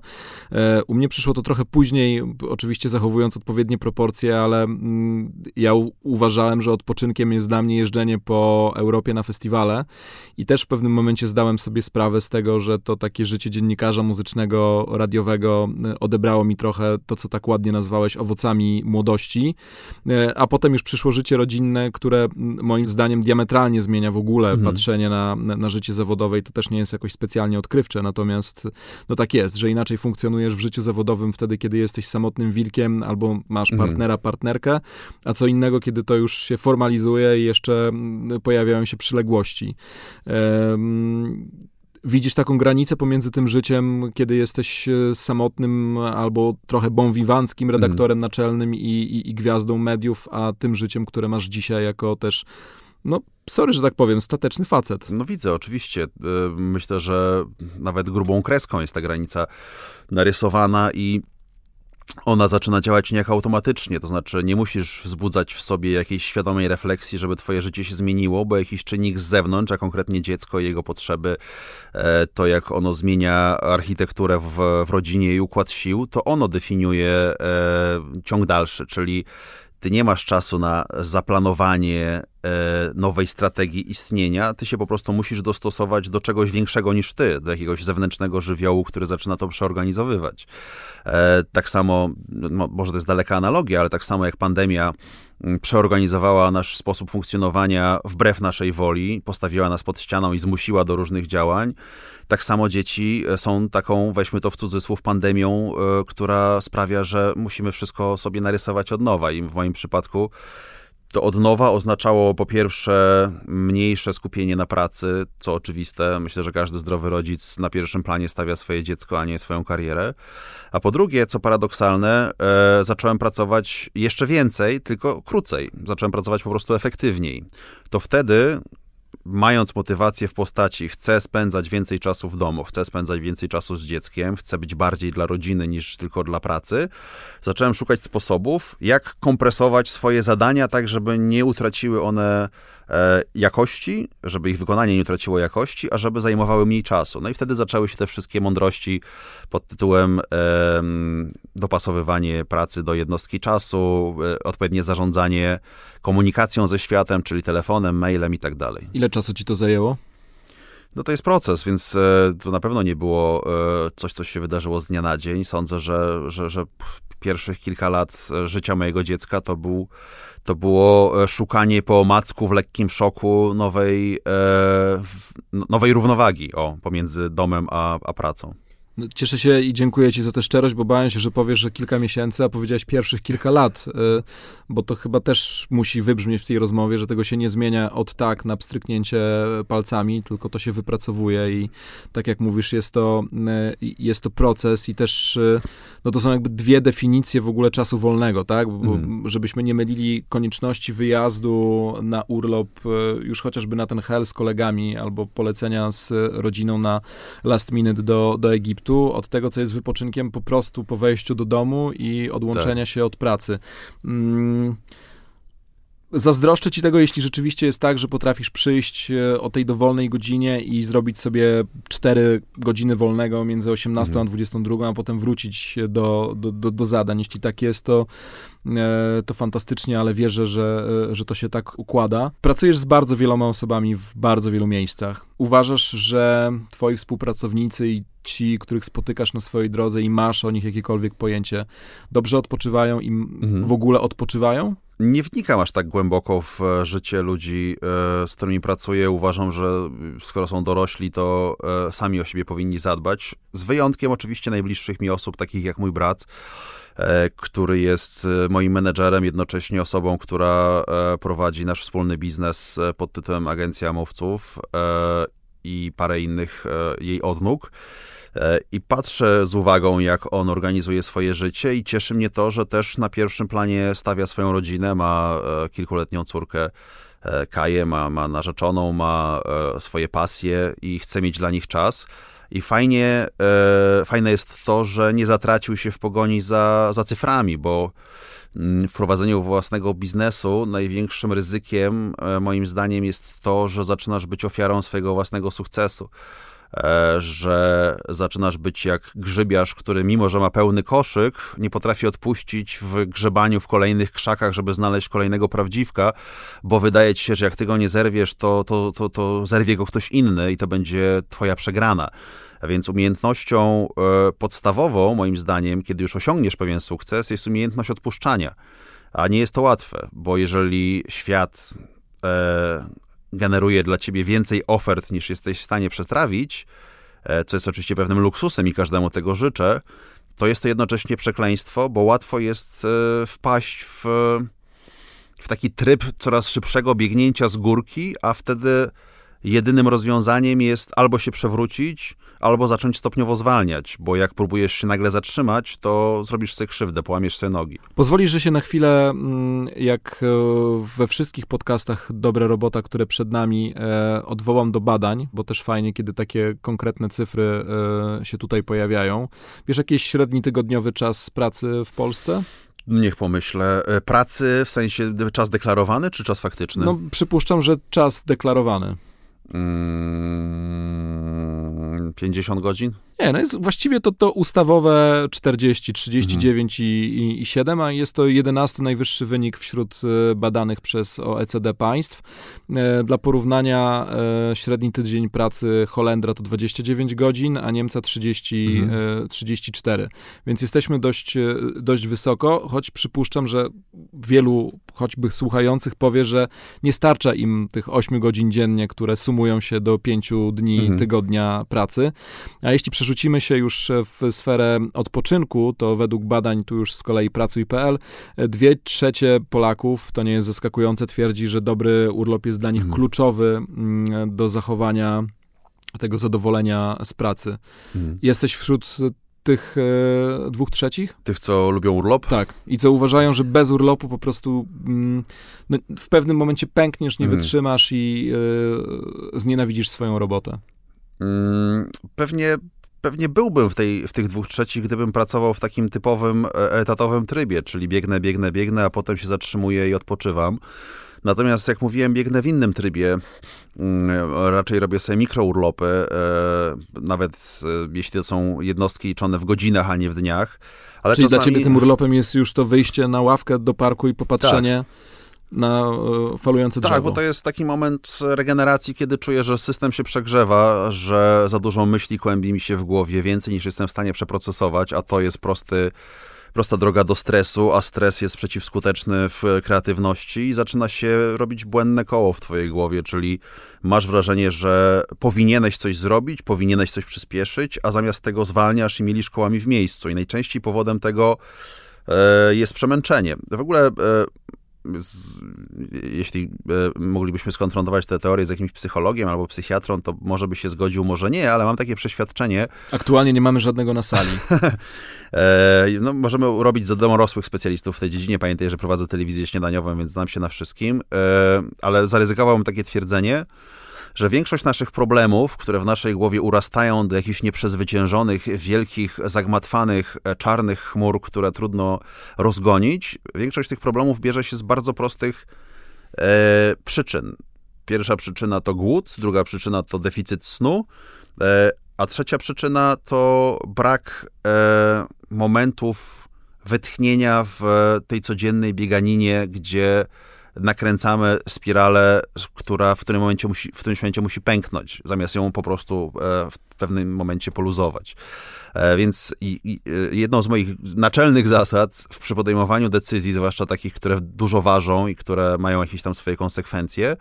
U mnie przyszło to trochę później, oczywiście zachowując odpowiednie proporcje, ale mm, ja uważałem, że odpoczynkiem jest dla mnie jeżdżenie po Europie na festiwale i też w pewnym momencie zdałem sobie sprawę z tego, że to takie życie dziennikarza muzycznego, radiowego y, odebrało mi trochę to, co tak ładnie nazwałeś owocami młodości, y, a potem już przyszło życie rodzinne, które moim zdaniem diametralnie zmienia w ogóle mhm. patrzenie na, na, na życie zawodowe i to też nie jest jakoś specjalnie odkrywcze, natomiast no tak jest, że inaczej funkcjonujesz w życiu zawodowym wtedy, kiedy jesteś samotnym wilkiem albo masz mhm. partnera, partnerkę, a co innego, kiedy to już się formalizuje i jeszcze mm, pojawiają się przyległości. Widzisz taką granicę pomiędzy tym życiem, kiedy jesteś e, samotnym albo trochę bonwiwanckim redaktorem mm. naczelnym i, i, i gwiazdą mediów, a tym życiem, które masz dzisiaj jako też no, sorry, że tak powiem, stateczny facet. No widzę, oczywiście. E, myślę, że nawet grubą kreską jest ta granica narysowana i ona zaczyna działać niejako automatycznie, to znaczy nie musisz wzbudzać w sobie jakiejś świadomej refleksji, żeby twoje życie się zmieniło, bo jakiś czynnik z zewnątrz, a konkretnie dziecko, jego potrzeby, e, to jak ono zmienia architekturę w, w rodzinie i układ sił, to ono definiuje e, ciąg dalszy, czyli ty nie masz czasu na zaplanowanie e, nowej strategii istnienia, ty się po prostu musisz dostosować do czegoś większego niż ty, do jakiegoś zewnętrznego żywiołu, który zaczyna to przeorganizowywać. E, tak samo, no, może to jest daleka analogia, ale tak samo jak pandemia mm, przeorganizowała nasz sposób funkcjonowania wbrew naszej woli, postawiła nas pod ścianą i zmusiła do różnych działań, tak samo dzieci e, są taką, weźmy to w cudzysłów, pandemią, e, która sprawia, że musimy wszystko sobie narysować od nowa. I w moim przypadku to od nowa oznaczało po pierwsze mniejsze skupienie na pracy, co oczywiste. Myślę, że każdy zdrowy rodzic na pierwszym planie stawia swoje dziecko, a nie swoją karierę. A po drugie, co paradoksalne, e, zacząłem pracować jeszcze więcej, tylko krócej. Zacząłem pracować po prostu efektywniej. To wtedy mając motywację w postaci chcę spędzać więcej czasu w domu, chcę spędzać więcej czasu z dzieckiem, chcę być bardziej dla rodziny niż tylko dla pracy, zacząłem szukać sposobów, jak kompresować swoje zadania tak, żeby nie utraciły one jakości, żeby ich wykonanie nie utraciło jakości, a żeby zajmowały mniej czasu. No i wtedy zaczęły się te wszystkie mądrości pod tytułem e, dopasowywanie pracy do jednostki czasu, e, odpowiednie zarządzanie komunikacją ze światem, czyli telefonem, mailem i tak dalej. Ile czasu ci to zajęło? No to jest proces, więc e, to na pewno nie było e, coś, co się wydarzyło z dnia na dzień. Sądzę, że, że, że pierwszych kilka lat życia mojego dziecka to był to było e, szukanie po omacku w lekkim szoku nowej, e, nowej równowagi o, pomiędzy domem a, a pracą. No, cieszę się i dziękuję Ci za tę szczerość, bo bałem się, że powiesz, że kilka miesięcy, a powiedziałeś pierwszych kilka lat, y, bo to chyba też musi wybrzmieć w tej rozmowie, że tego się nie zmienia od tak na pstryknięcie palcami, tylko to się wypracowuje i tak jak mówisz, jest to, y, jest to proces i też y, no to są jakby dwie definicje w ogóle czasu wolnego, tak? Bo, mm. Żebyśmy nie mylili konieczności wyjazdu na urlop już chociażby na ten hel z kolegami albo polecenia z rodziną na last minute do, do Egiptu od tego, co jest wypoczynkiem po prostu po wejściu do domu i odłączenia tak. się od pracy. Mm. Zazdroszczę ci tego, jeśli rzeczywiście jest tak, że potrafisz przyjść e, o tej dowolnej godzinie i zrobić sobie 4 godziny wolnego między 18 mhm. a 22, a potem wrócić do, do, do, do zadań. Jeśli tak jest, to E, to fantastycznie, ale wierzę, że, e, że to się tak układa. Pracujesz z bardzo wieloma osobami w bardzo wielu miejscach. Uważasz, że twoi współpracownicy i ci, których spotykasz na swojej drodze i masz o nich jakiekolwiek pojęcie, dobrze odpoczywają i mhm. w ogóle odpoczywają? Nie wnikam aż tak głęboko w e, życie ludzi, z którymi pracuję. Uważam, że skoro są dorośli, to sami o siebie powinni zadbać. Z wyjątkiem oczywiście najbliższych mi osób, takich jak mój brat E, który jest e, moim menedżerem, jednocześnie osobą, która e, prowadzi nasz wspólny biznes pod tytułem Agencja Mówców i parę innych jej odnóg. I patrzę z uwagą, jak on organizuje swoje życie, i cieszy mnie to, że też na pierwszym planie stawia swoją rodzinę, ma kilkuletnią córkę Kaję, ma, ma narzeczoną, ma swoje pasje i chce mieć dla nich czas. I fajnie, e, fajne jest to, że nie zatracił się w pogoni za, za cyframi, bo mm, w prowadzeniu własnego biznesu największym ryzykiem, e, moim zdaniem, jest to, że zaczynasz być ofiarą swojego własnego sukcesu. E, że zaczynasz być jak grzybiarz, który mimo, że ma pełny koszyk, nie potrafi odpuścić w grzebaniu w kolejnych krzakach, żeby znaleźć kolejnego prawdziwka, bo wydaje ci się, że jak ty go nie zerwiesz, to, to, to, to zerwie go ktoś inny i to będzie twoja przegrana. A więc umiejętnością e, podstawową, moim zdaniem, kiedy już osiągniesz pewien sukces, jest umiejętność odpuszczania. A nie jest to łatwe, bo jeżeli świat e, generuje dla ciebie więcej ofert niż jesteś w stanie przetrawić, e, co jest oczywiście pewnym luksusem i każdemu tego życzę, to jest to jednocześnie przekleństwo, bo łatwo jest e, wpaść w, w taki tryb coraz szybszego biegnięcia z górki, a wtedy jedynym rozwiązaniem jest albo się przewrócić, albo zacząć stopniowo zwalniać, bo jak próbujesz się nagle zatrzymać, to zrobisz sobie krzywdę, połamiesz sobie nogi. Pozwolisz, że się na chwilę, mm, jak e, we wszystkich podcastach Dobre Robota, które przed nami, e, odwołam do badań, bo też fajnie, kiedy takie konkretne cyfry e, się tutaj pojawiają. Wiesz, jakiś średni tygodniowy czas pracy w Polsce? Niech pomyślę. Pracy w sensie czas deklarowany, czy czas faktyczny? No, przypuszczam, że czas deklarowany. 50 mm, godzin? Nie, no jest właściwie to, to ustawowe 40, 39 mhm. i, i, 7, a jest to 11 najwyższy wynik wśród e, badanych przez OECD państw. E, dla porównania e, średni tydzień pracy Holendra to 29 godzin, a Niemca 30, mhm. 34. Więc jesteśmy dość, dość wysoko, choć przypuszczam, że wielu choćby słuchających powie, że nie starcza im tych 8 godzin dziennie, które sumują się do 5 dni mhm. tygodnia pracy. A jeśli przerzucimy się już w sferę odpoczynku, to według badań tu już z kolei Pracuj.pl, dwie trzecie Polaków, to nie jest zaskakujące, twierdzi, że dobry urlop jest dla nich mhm. kluczowy mm, do zachowania tego zadowolenia z pracy. Mhm. Jesteś wśród tych e, dwóch trzecich? Tych, co lubią urlop? Tak. I co uważają, że bez urlopu po prostu mm, no, w pewnym momencie pękniesz, nie mhm. wytrzymasz i e, znienawidzisz swoją robotę. Mm, pewnie pewnie byłbym w, tej, w tych dwóch trzecich, gdybym pracował w takim typowym e, etatowym trybie, czyli biegnę, biegnę, biegnę, a potem się zatrzymuję i odpoczywam. Natomiast, jak mówiłem, biegnę w innym trybie. Mm, raczej robię sobie mikrourlopy, e, nawet e, jeśli to są jednostki liczone w godzinach, a nie w dniach. Ale Czyli czasami... dla ciebie tym urlopem jest już to wyjście na ławkę do parku i popatrzenie. Tak na e, falujące drzewo. Tak, bo to jest taki moment regeneracji, kiedy czuję, że system się przegrzewa, że za dużo myśli kłębi mi się w głowie, więcej niż jestem w stanie przeprocesować, a to jest prosty prosta droga do stresu, a stres jest przeciwskuteczny w kreatywności i zaczyna się robić błędne koło w twojej głowie, czyli masz wrażenie, że powinieneś coś zrobić, powinieneś coś przyspieszyć, a zamiast tego zwalniasz i mielisz kołami w miejscu. I najczęściej powodem tego e, jest przemęczenie. W ogóle e, z, jeśli e, moglibyśmy skonfrontować tę teorię z jakimś psychologiem albo psychiatrą, to może by się zgodził, może nie, ale mam takie przeświadczenie. Aktualnie nie mamy żadnego na sali. e, no, możemy robić za domorosłych specjalistów w tej dziedzinie. Pamiętaj, że prowadzę telewizję śniadaniową, więc znam się na wszystkim, e, ale zaryzykowałbym takie twierdzenie, że większość naszych problemów, które w naszej głowie urastają do jakichś nieprzezwyciężonych, wielkich, zagmatwanych, e, czarnych chmur, które trudno rozgonić, większość tych problemów bierze się z bardzo prostych e, przyczyn. Pierwsza przyczyna to głód, druga przyczyna to deficyt snu, e, a trzecia przyczyna to brak e, momentów wytchnienia w tej codziennej bieganinie, gdzie nakręcamy spiralę, która w którym momencie musi, w którymś momencie musi pęknąć, zamiast ją po prostu e, w pewnym momencie poluzować. E, więc e, jedną z moich naczelnych zasad przy podejmowaniu decyzji, zwłaszcza takich, które dużo ważą i które mają jakieś tam swoje konsekwencje,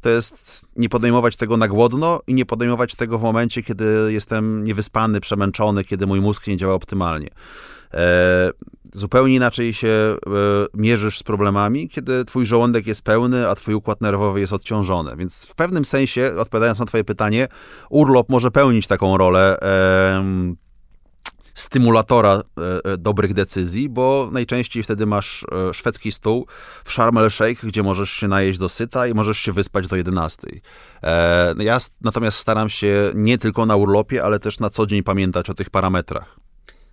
to jest nie podejmować tego na głodno i nie podejmować tego w momencie, kiedy jestem niewyspany, przemęczony, kiedy mój mózg nie działa optymalnie. E, zupełnie inaczej się e, mierzysz z problemami, kiedy twój żołądek jest pełny, a twój układ nerwowy jest odciążony. Więc w pewnym sensie, odpowiadając na twoje pytanie, urlop może pełnić taką rolę stymulatora e, dobrych decyzji, bo najczęściej wtedy masz szwedzki stół w Sharm el Sheikh, gdzie możesz się najeść do syta i możesz się wyspać do 11. Ja natomiast staram się nie tylko na urlopie, ale też na co dzień pamiętać o tych parametrach.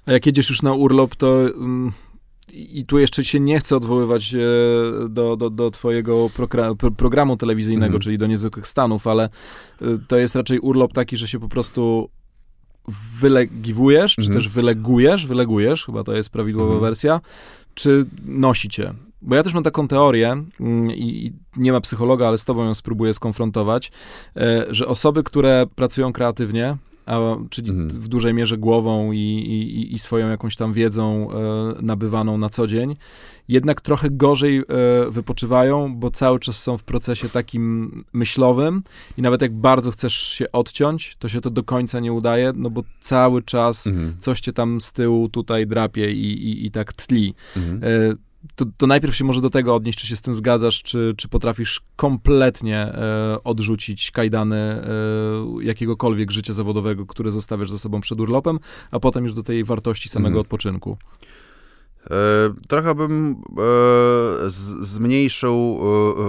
A jak jedziesz już na urlop, to mm, i tu jeszcze się nie chcę odwoływać do, do, do twojego programu telewizyjnego, mm. czyli do Niezwykłych Stanów, ale to jest raczej urlop taki, że się po prostu wylegiwujesz, czy mhm. też wylegujesz, wylegujesz, chyba to jest prawidłowa mhm. wersja, czy nosicie. Bo ja też mam taką teorię mm, i, nie ma psychologa, ale z tobą ją spróbuję skonfrontować, e, że osoby, które pracują kreatywnie, a, czyli mhm. w dużej mierze głową i, i, i, swoją jakąś tam wiedzą e, nabywaną na co dzień, jednak trochę gorzej e, wypoczywają, bo cały czas są w procesie takim myślowym i nawet jak bardzo chcesz się odciąć, to się to do końca nie udaje, no bo cały czas mhm. coś cię tam z tyłu tutaj drapie i, i, i tak tli. Mhm. E, to, to, najpierw się może do tego odnieść, czy się z tym zgadzasz, czy, czy potrafisz kompletnie e, odrzucić kajdany e, jakiegokolwiek życia zawodowego, które zostawiasz za sobą przed urlopem, a potem już do tej wartości samego mhm. odpoczynku. E, trochę bym e, zmniejszył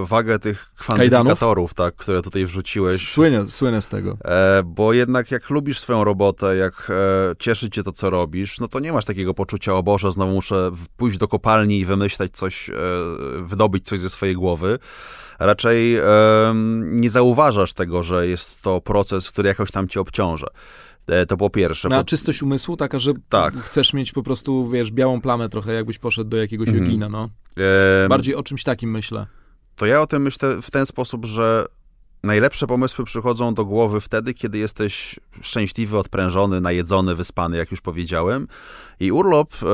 e, wagę tych kwantyfikatorów, tak, które tutaj wrzuciłeś. Słynę, słynę z tego. Bo jednak jak lubisz swoją robotę, jak cieszy cię to, co robisz, no to nie masz takiego poczucia, o Boże, znowu muszę pójść do kopalni i wymyślać coś, wydobyć coś ze swojej głowy. Raczej nie zauważasz tego, że jest to proces, który jakoś tam cię obciąża. E, to po pierwsze. Na czystość umysłu, taka, że tak. chcesz mieć po prostu, wiesz, białą plamę trochę, jakbyś poszedł do jakiegoś jogina, no. Bardziej o czymś takim myślę. To ja o tym myślę w ten sposób, że Najlepsze pomysły przychodzą do głowy wtedy, kiedy jesteś szczęśliwy, odprężony, najedzony, wyspany, jak już powiedziałem. I urlop e,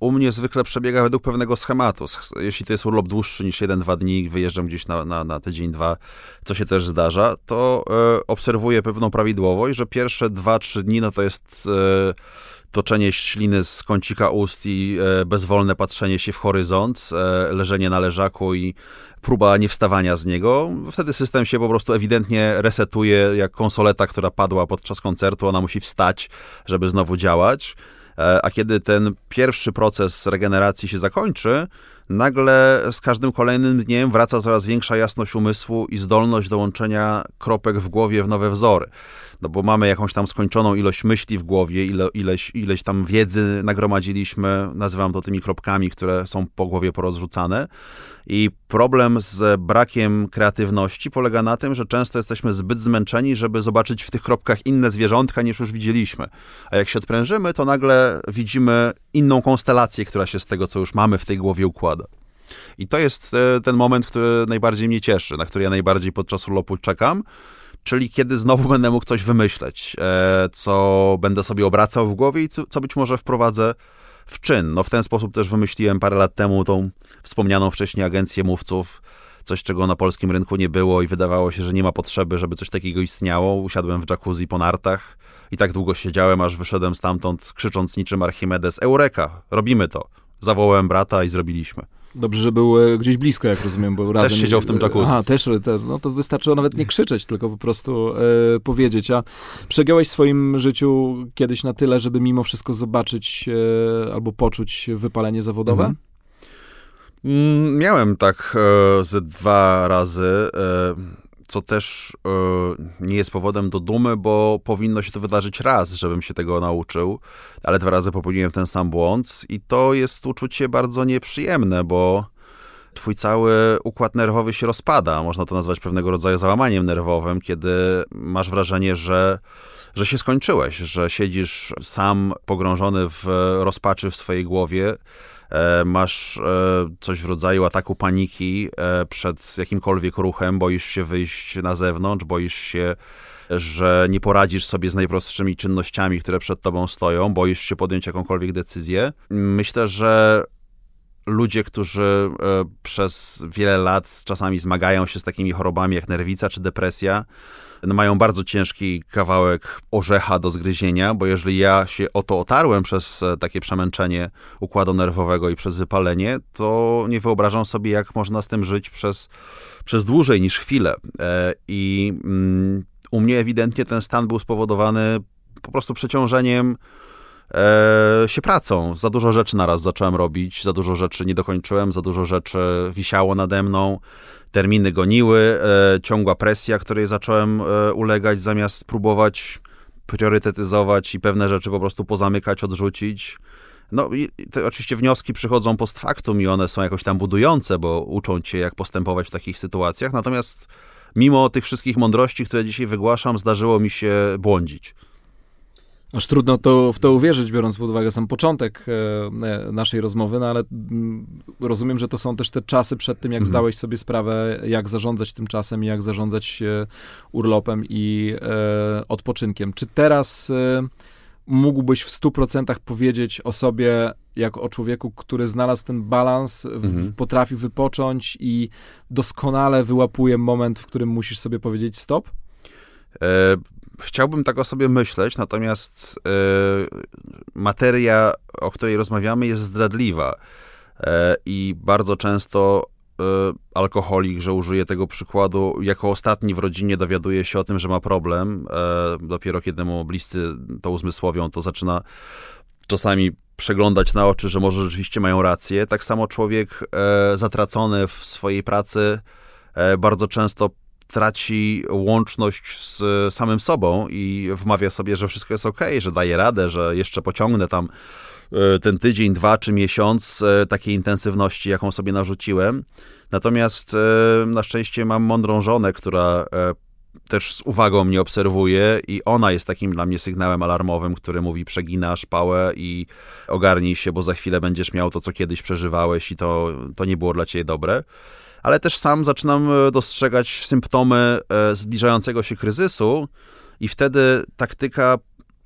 u mnie zwykle przebiega według pewnego schematu. Jeśli to jest urlop dłuższy niż 1-2 dni, wyjeżdżam gdzieś na, na, na tydzień, dwa, co się też zdarza, to e, obserwuję pewną prawidłowość, że pierwsze 2-3 dni no to jest e, toczenie śliny z kącika ust i e, bezwolne patrzenie się w horyzont, e, leżenie na leżaku i próba niewstawania z niego. Wtedy system się po prostu ewidentnie resetuje, jak konsoleta, która padła podczas koncertu, ona musi wstać, żeby znowu działać. E, a kiedy ten pierwszy proces regeneracji się zakończy, nagle z każdym kolejnym dniem wraca coraz większa jasność umysłu i zdolność do łączenia kropek w głowie w nowe wzory no bo mamy jakąś tam skończoną ilość myśli w głowie, ile, ileś, ileś tam wiedzy nagromadziliśmy, nazywam to tymi kropkami, które są po głowie porozrzucane. I problem z brakiem kreatywności polega na tym, że często jesteśmy zbyt zmęczeni, żeby zobaczyć w tych kropkach inne zwierzątka niż już widzieliśmy. A jak się odprężymy, to nagle widzimy inną konstelację, która się z tego, co już mamy w tej głowie układa. I to jest e, ten moment, który najbardziej mnie cieszy, na który ja najbardziej podczas urlopu czekam, czyli kiedy znowu będę mógł coś wymyśleć, e, co będę sobie obracał w głowie i co być może wprowadzę w czyn. No w ten sposób też wymyśliłem parę lat temu tą wspomnianą wcześniej agencję mówców, coś czego na polskim rynku nie było i wydawało się, że nie ma potrzeby, żeby coś takiego istniało. Usiadłem w jacuzzi po nartach i tak długo siedziałem, aż wyszedłem stamtąd krzycząc niczym Archimedes, Eureka, robimy to. Zawołałem brata i zrobiliśmy. Dobrze, że był e, gdzieś blisko, jak rozumiem, bo razem... Też siedział w tym jacuzzi. Aha, też, te, no to wystarczyło nawet nie krzyczeć, tylko po prostu e, powiedzieć. A przegiąłeś w swoim życiu kiedyś na tyle, żeby mimo wszystko zobaczyć e, albo poczuć wypalenie zawodowe? Mhm. Mm, miałem tak e, ze dwa razy. E, co też e, nie jest powodem do dumy, bo powinno się to wydarzyć raz, żebym się tego nauczył, ale dwa razy popełniłem ten sam błąd i to jest uczucie bardzo nieprzyjemne, bo twój cały układ nerwowy się rozpada. Można to nazwać pewnego rodzaju załamaniem nerwowym, kiedy masz wrażenie, że że się skończyłeś, że siedzisz sam pogrążony w rozpaczy w swojej głowie, masz e, coś w rodzaju ataku paniki e, przed jakimkolwiek ruchem, boisz się wyjść na zewnątrz, boisz się że nie poradzisz sobie z najprostszymi czynnościami, które przed tobą stoją, boisz się podjąć jakąkolwiek decyzję. Myślę, że ludzie, którzy przez wiele lat czasami zmagają się z takimi chorobami jak nerwica czy depresja, mają bardzo ciężki kawałek orzecha do zgryzienia, bo jeżeli ja się o to otarłem przez e, takie przemęczenie układu nerwowego i przez wypalenie, to nie wyobrażam sobie, jak można z tym żyć przez, przez dłużej niż chwilę. E, I mm, u mnie ewidentnie ten stan był spowodowany po prostu przeciążeniem e, się pracą. Za dużo rzeczy naraz zacząłem robić, za dużo rzeczy nie dokończyłem, za dużo rzeczy wisiało nade mną terminy goniły, e, ciągła presja, której zacząłem e, ulegać, zamiast próbować priorytetyzować i pewne rzeczy po prostu pozamykać, odrzucić. No i te oczywiście wnioski przychodzą post factum i one są jakoś tam budujące, bo uczą cię, jak postępować w takich sytuacjach. Natomiast mimo tych wszystkich mądrości, które dzisiaj wygłaszam, zdarzyło mi się błądzić. Aż trudno to, w to uwierzyć, biorąc pod uwagę sam początek e, e naszej rozmowy, no ale m, mm, rozumiem, że to są też te czasy przed tym, jak mhm. zdałeś sobie sprawę, jak zarządzać tym czasem i jak zarządzać e, urlopem i e, odpoczynkiem. Czy teraz e, mógłbyś w 100% powiedzieć o sobie, jak o człowieku, który znalazł ten balans, mhm. potrafi wypocząć i doskonale wyłapuje moment, w którym musisz sobie powiedzieć stop? Chciałbym tak o sobie myśleć, natomiast e, materia, o której rozmawiamy, jest zdradliwa. E, I bardzo często e, alkoholik, że użyję tego przykładu, jako ostatni w rodzinie dowiaduje się o tym, że ma problem. E, dopiero kiedy mu bliscy to uzmysłowią, to zaczyna czasami przeglądać na oczy, że może rzeczywiście mają rację. Tak samo człowiek zatracony w swojej pracy bardzo często traci łączność z samym sobą i wmawia sobie, że wszystko jest ok, że daje radę, że jeszcze pociągnę tam e, ten tydzień, dwa czy miesiąc e, takiej intensywności, jaką sobie narzuciłem. Natomiast e, na szczęście mam mądrą żonę, która też z uwagą mnie obserwuje i ona jest takim dla mnie sygnałem alarmowym, który mówi przeginasz pałę i ogarnij się, bo za chwilę będziesz miał to, co kiedyś przeżywałeś i to, to nie było dla ciebie dobre ale też sam zaczynam e, dostrzegać symptomy e, zbliżającego się kryzysu i wtedy taktyka,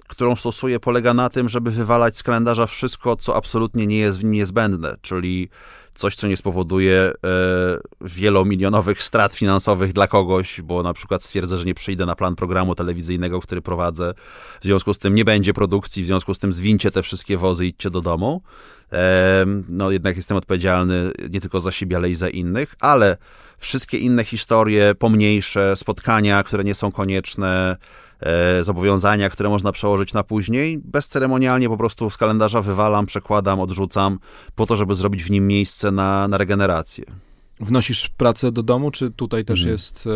którą stosuję, polega na tym, żeby wywalać z kalendarza wszystko, co absolutnie nie jest w nim niezbędne, czyli coś, co nie spowoduje e, wielomilionowych strat finansowych dla kogoś, bo na przykład stwierdzę, że nie przyjdę na plan programu telewizyjnego, który prowadzę, w związku z tym nie będzie produkcji, w związku z tym zwincie te wszystkie wozy i idźcie do domu no jednak jestem odpowiedzialny nie tylko za siebie, ale i za innych, ale wszystkie inne historie, pomniejsze, spotkania, które nie są konieczne, e, zobowiązania, które można przełożyć na później, bezceremonialnie po prostu z kalendarza wywalam, przekładam, odrzucam, po to, żeby zrobić w nim miejsce na, na regenerację. Wnosisz pracę do domu, czy tutaj też mhm. jest e,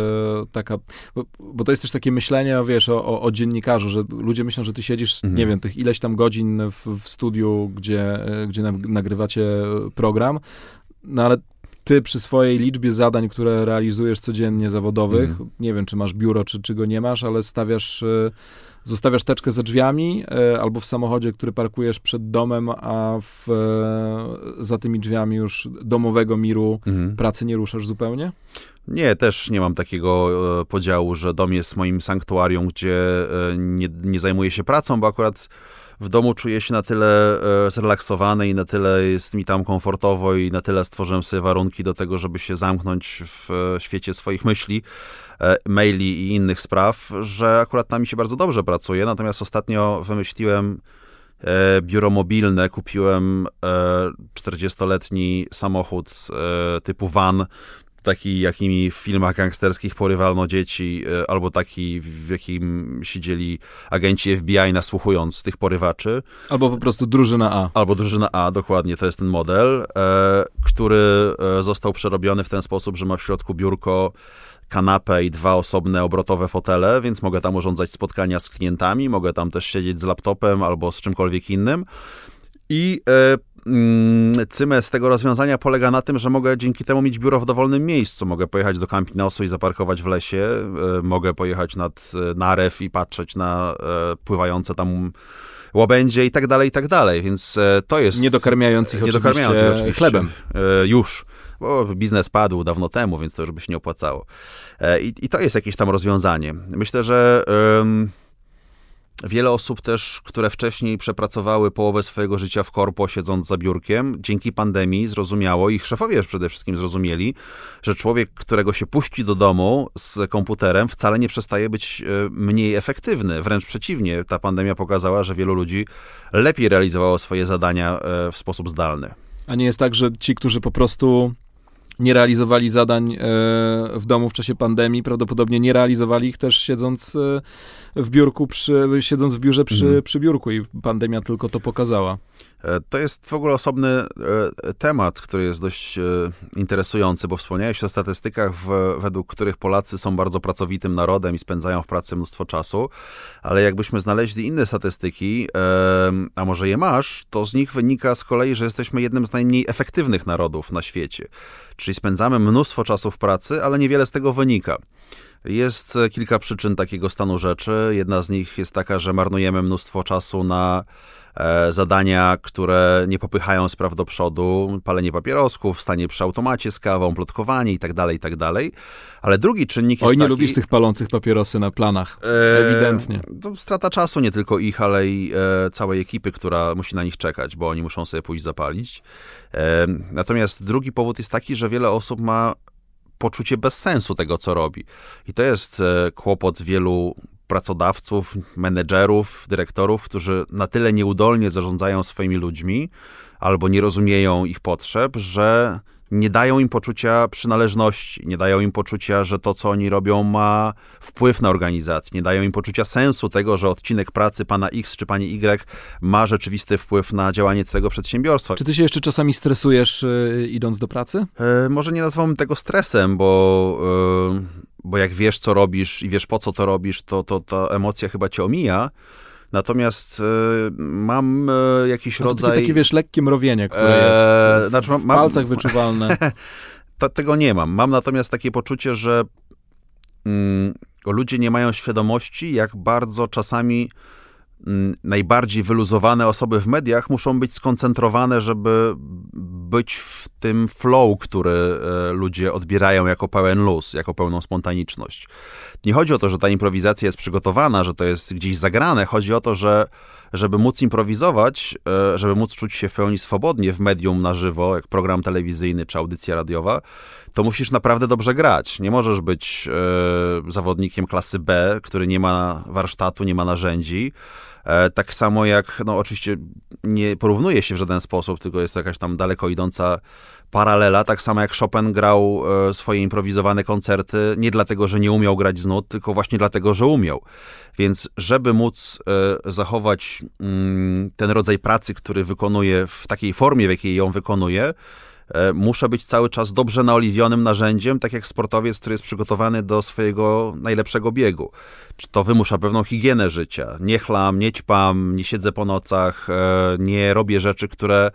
taka, bo, bo, to jest też takie myślenie, wiesz, o, o, dziennikarzu, że ludzie myślą, że ty siedzisz, mhm. nie wiem, tych ileś tam godzin w, w studiu, gdzie, e, gdzie nagrywacie program, no ale ty przy swojej liczbie zadań, które realizujesz codziennie zawodowych, mhm. nie wiem, czy masz biuro, czy, czy go nie masz, ale stawiasz... E, zostawiasz teczkę za drzwiami e, albo w samochodzie, który parkujesz przed domem, a w, e, za tymi drzwiami już domowego miru mhm. pracy nie ruszasz zupełnie? Nie, też nie mam takiego e, podziału, że dom jest moim sanktuarium, gdzie nie, nie zajmuję się pracą, bo akurat w domu czuję się na tyle zrelaksowany i na tyle jest mi tam komfortowo i na tyle stworzyłem sobie warunki do tego, żeby się zamknąć w świecie swoich myśli, E, maili i innych spraw, że akurat na mi się bardzo dobrze pracuje. Natomiast ostatnio wymyśliłem e, biuro mobilne, kupiłem 40-letni e, samochód typu van, taki, jakimi w filmach gangsterskich porywalno dzieci, albo taki, w jakim siedzieli agenci FBI nasłuchując tych porywaczy. Albo po prostu drużyna A. Albo drużyna A, dokładnie, to jest ten model, który został przerobiony w ten sposób, że ma w środku biurko kanapę i dwa osobne obrotowe fotele, więc mogę tam urządzać spotkania z klientami, mogę tam też siedzieć z laptopem albo z czymkolwiek innym. I e, cymę z tego rozwiązania polega na tym, że mogę dzięki temu mieć biuro w dowolnym miejscu. Mogę pojechać do Campinosu i zaparkować w lesie, e, mogę pojechać nad e, Narew i patrzeć na e, pływające tam łabędzie i tak dalej, i tak dalej, więc to jest... Niedokarmiających, niedokarmiających oczywiście, oczywiście chlebem. Już bo biznes padł dawno temu, więc to już by się nie opłacało. I, i to jest jakieś tam rozwiązanie. Myślę, że wiele osób też, które wcześniej przepracowały połowę swojego życia w korpo, siedząc za biurkiem, dzięki pandemii zrozumiało, ich szefowie przede wszystkim zrozumieli, że człowiek, którego się puści do domu z komputerem, wcale nie przestaje być e, mniej efektywny. Wręcz przeciwnie, ta pandemia pokazała, że wielu ludzi lepiej realizowało swoje zadania e, w sposób zdalny. A nie jest tak, że ci, którzy po prostu nie realizowali zadań e, w domu w czasie pandemii, prawdopodobnie nie realizowali ich też siedząc w biurku, przy, siedząc w biurze przy, mhm. przy biurku i pandemia tylko to pokazała. To jest w ogóle osobny e, temat, który jest dość e, interesujący, bo wspomniałeś o statystykach, według których Polacy są bardzo pracowitym narodem i spędzają w pracy mnóstwo czasu, ale jakbyśmy znaleźli inne statystyki, a może je masz, to z nich wynika z kolei, że jesteśmy jednym z najmniej efektywnych narodów na świecie. Czyli spędzamy mnóstwo czasu w pracy, ale niewiele z tego wynika. Jest kilka przyczyn takiego stanu rzeczy. Jedna z nich jest taka, że marnujemy mnóstwo czasu na E, zadania, które nie popychają spraw do przodu, palenie papierosków, stanie przy automacie z kawą, plotkowanie i tak dalej, i tak dalej. Ale drugi czynnik jest Oj, nie taki, lubisz tych palących papierosy na planach, e, ewidentnie. To strata czasu nie tylko ich, ale i e, całej ekipy, która musi na nich czekać, bo oni muszą sobie pójść zapalić. E, natomiast drugi powód jest taki, że wiele osób ma poczucie bezsensu tego, co robi. I to jest e, kłopot wielu pracodawców, menedżerów, dyrektorów, którzy na tyle nieudolnie zarządzają swoimi ludźmi albo nie rozumieją ich potrzeb, że nie dają im poczucia przynależności, nie dają im poczucia, że to, co oni robią, ma wpływ na organizację, nie dają im poczucia sensu tego, że odcinek pracy pana X czy pani Y ma rzeczywisty wpływ na działanie całego przedsiębiorstwa. Czy ty się jeszcze czasami stresujesz, yy, idąc do pracy? Yy, może nie nazwałbym tego stresem, bo. Yy bo jak wiesz, co robisz i wiesz, po co to robisz, to, to ta emocja chyba cię omija. Natomiast y, mam y, jakiś no rodzaj... Takie, wiesz, lekkie mrowienie, które jest w, znaczy, mam, w palcach wyczuwalne. to, tego nie mam. Mam natomiast takie poczucie, że mm, ludzie nie mają świadomości, jak bardzo czasami najbardziej wyluzowane osoby w mediach muszą być skoncentrowane, żeby być w tym flow, który e, ludzie odbierają jako pełen luz, jako pełną spontaniczność. Nie chodzi o to, że ta improwizacja jest przygotowana, że to jest gdzieś zagrane. Chodzi o to, że żeby móc improwizować, e, żeby móc czuć się w pełni swobodnie w medium na żywo, jak program telewizyjny czy audycja radiowa, to musisz naprawdę dobrze grać. Nie możesz być e, zawodnikiem klasy B, który nie ma warsztatu, nie ma narzędzi. E, tak samo jak, no oczywiście nie porównuje się w żaden sposób, tylko jest to jakaś tam daleko idąca paralela, tak samo jak Chopin grał e, swoje improwizowane koncerty nie dlatego, że nie umiał grać z nut, tylko właśnie dlatego, że umiał. Więc żeby móc e, zachować mm, ten rodzaj pracy, który wykonuje w takiej formie, w jakiej ją wykonuje, muszę być cały czas dobrze naoliwionym narzędziem, tak jak sportowiec, który jest przygotowany do swojego najlepszego biegu. Czy to wymusza pewną higienę życia. Nie chlam, nie ćpam, nie siedzę po nocach, e, nie robię rzeczy, które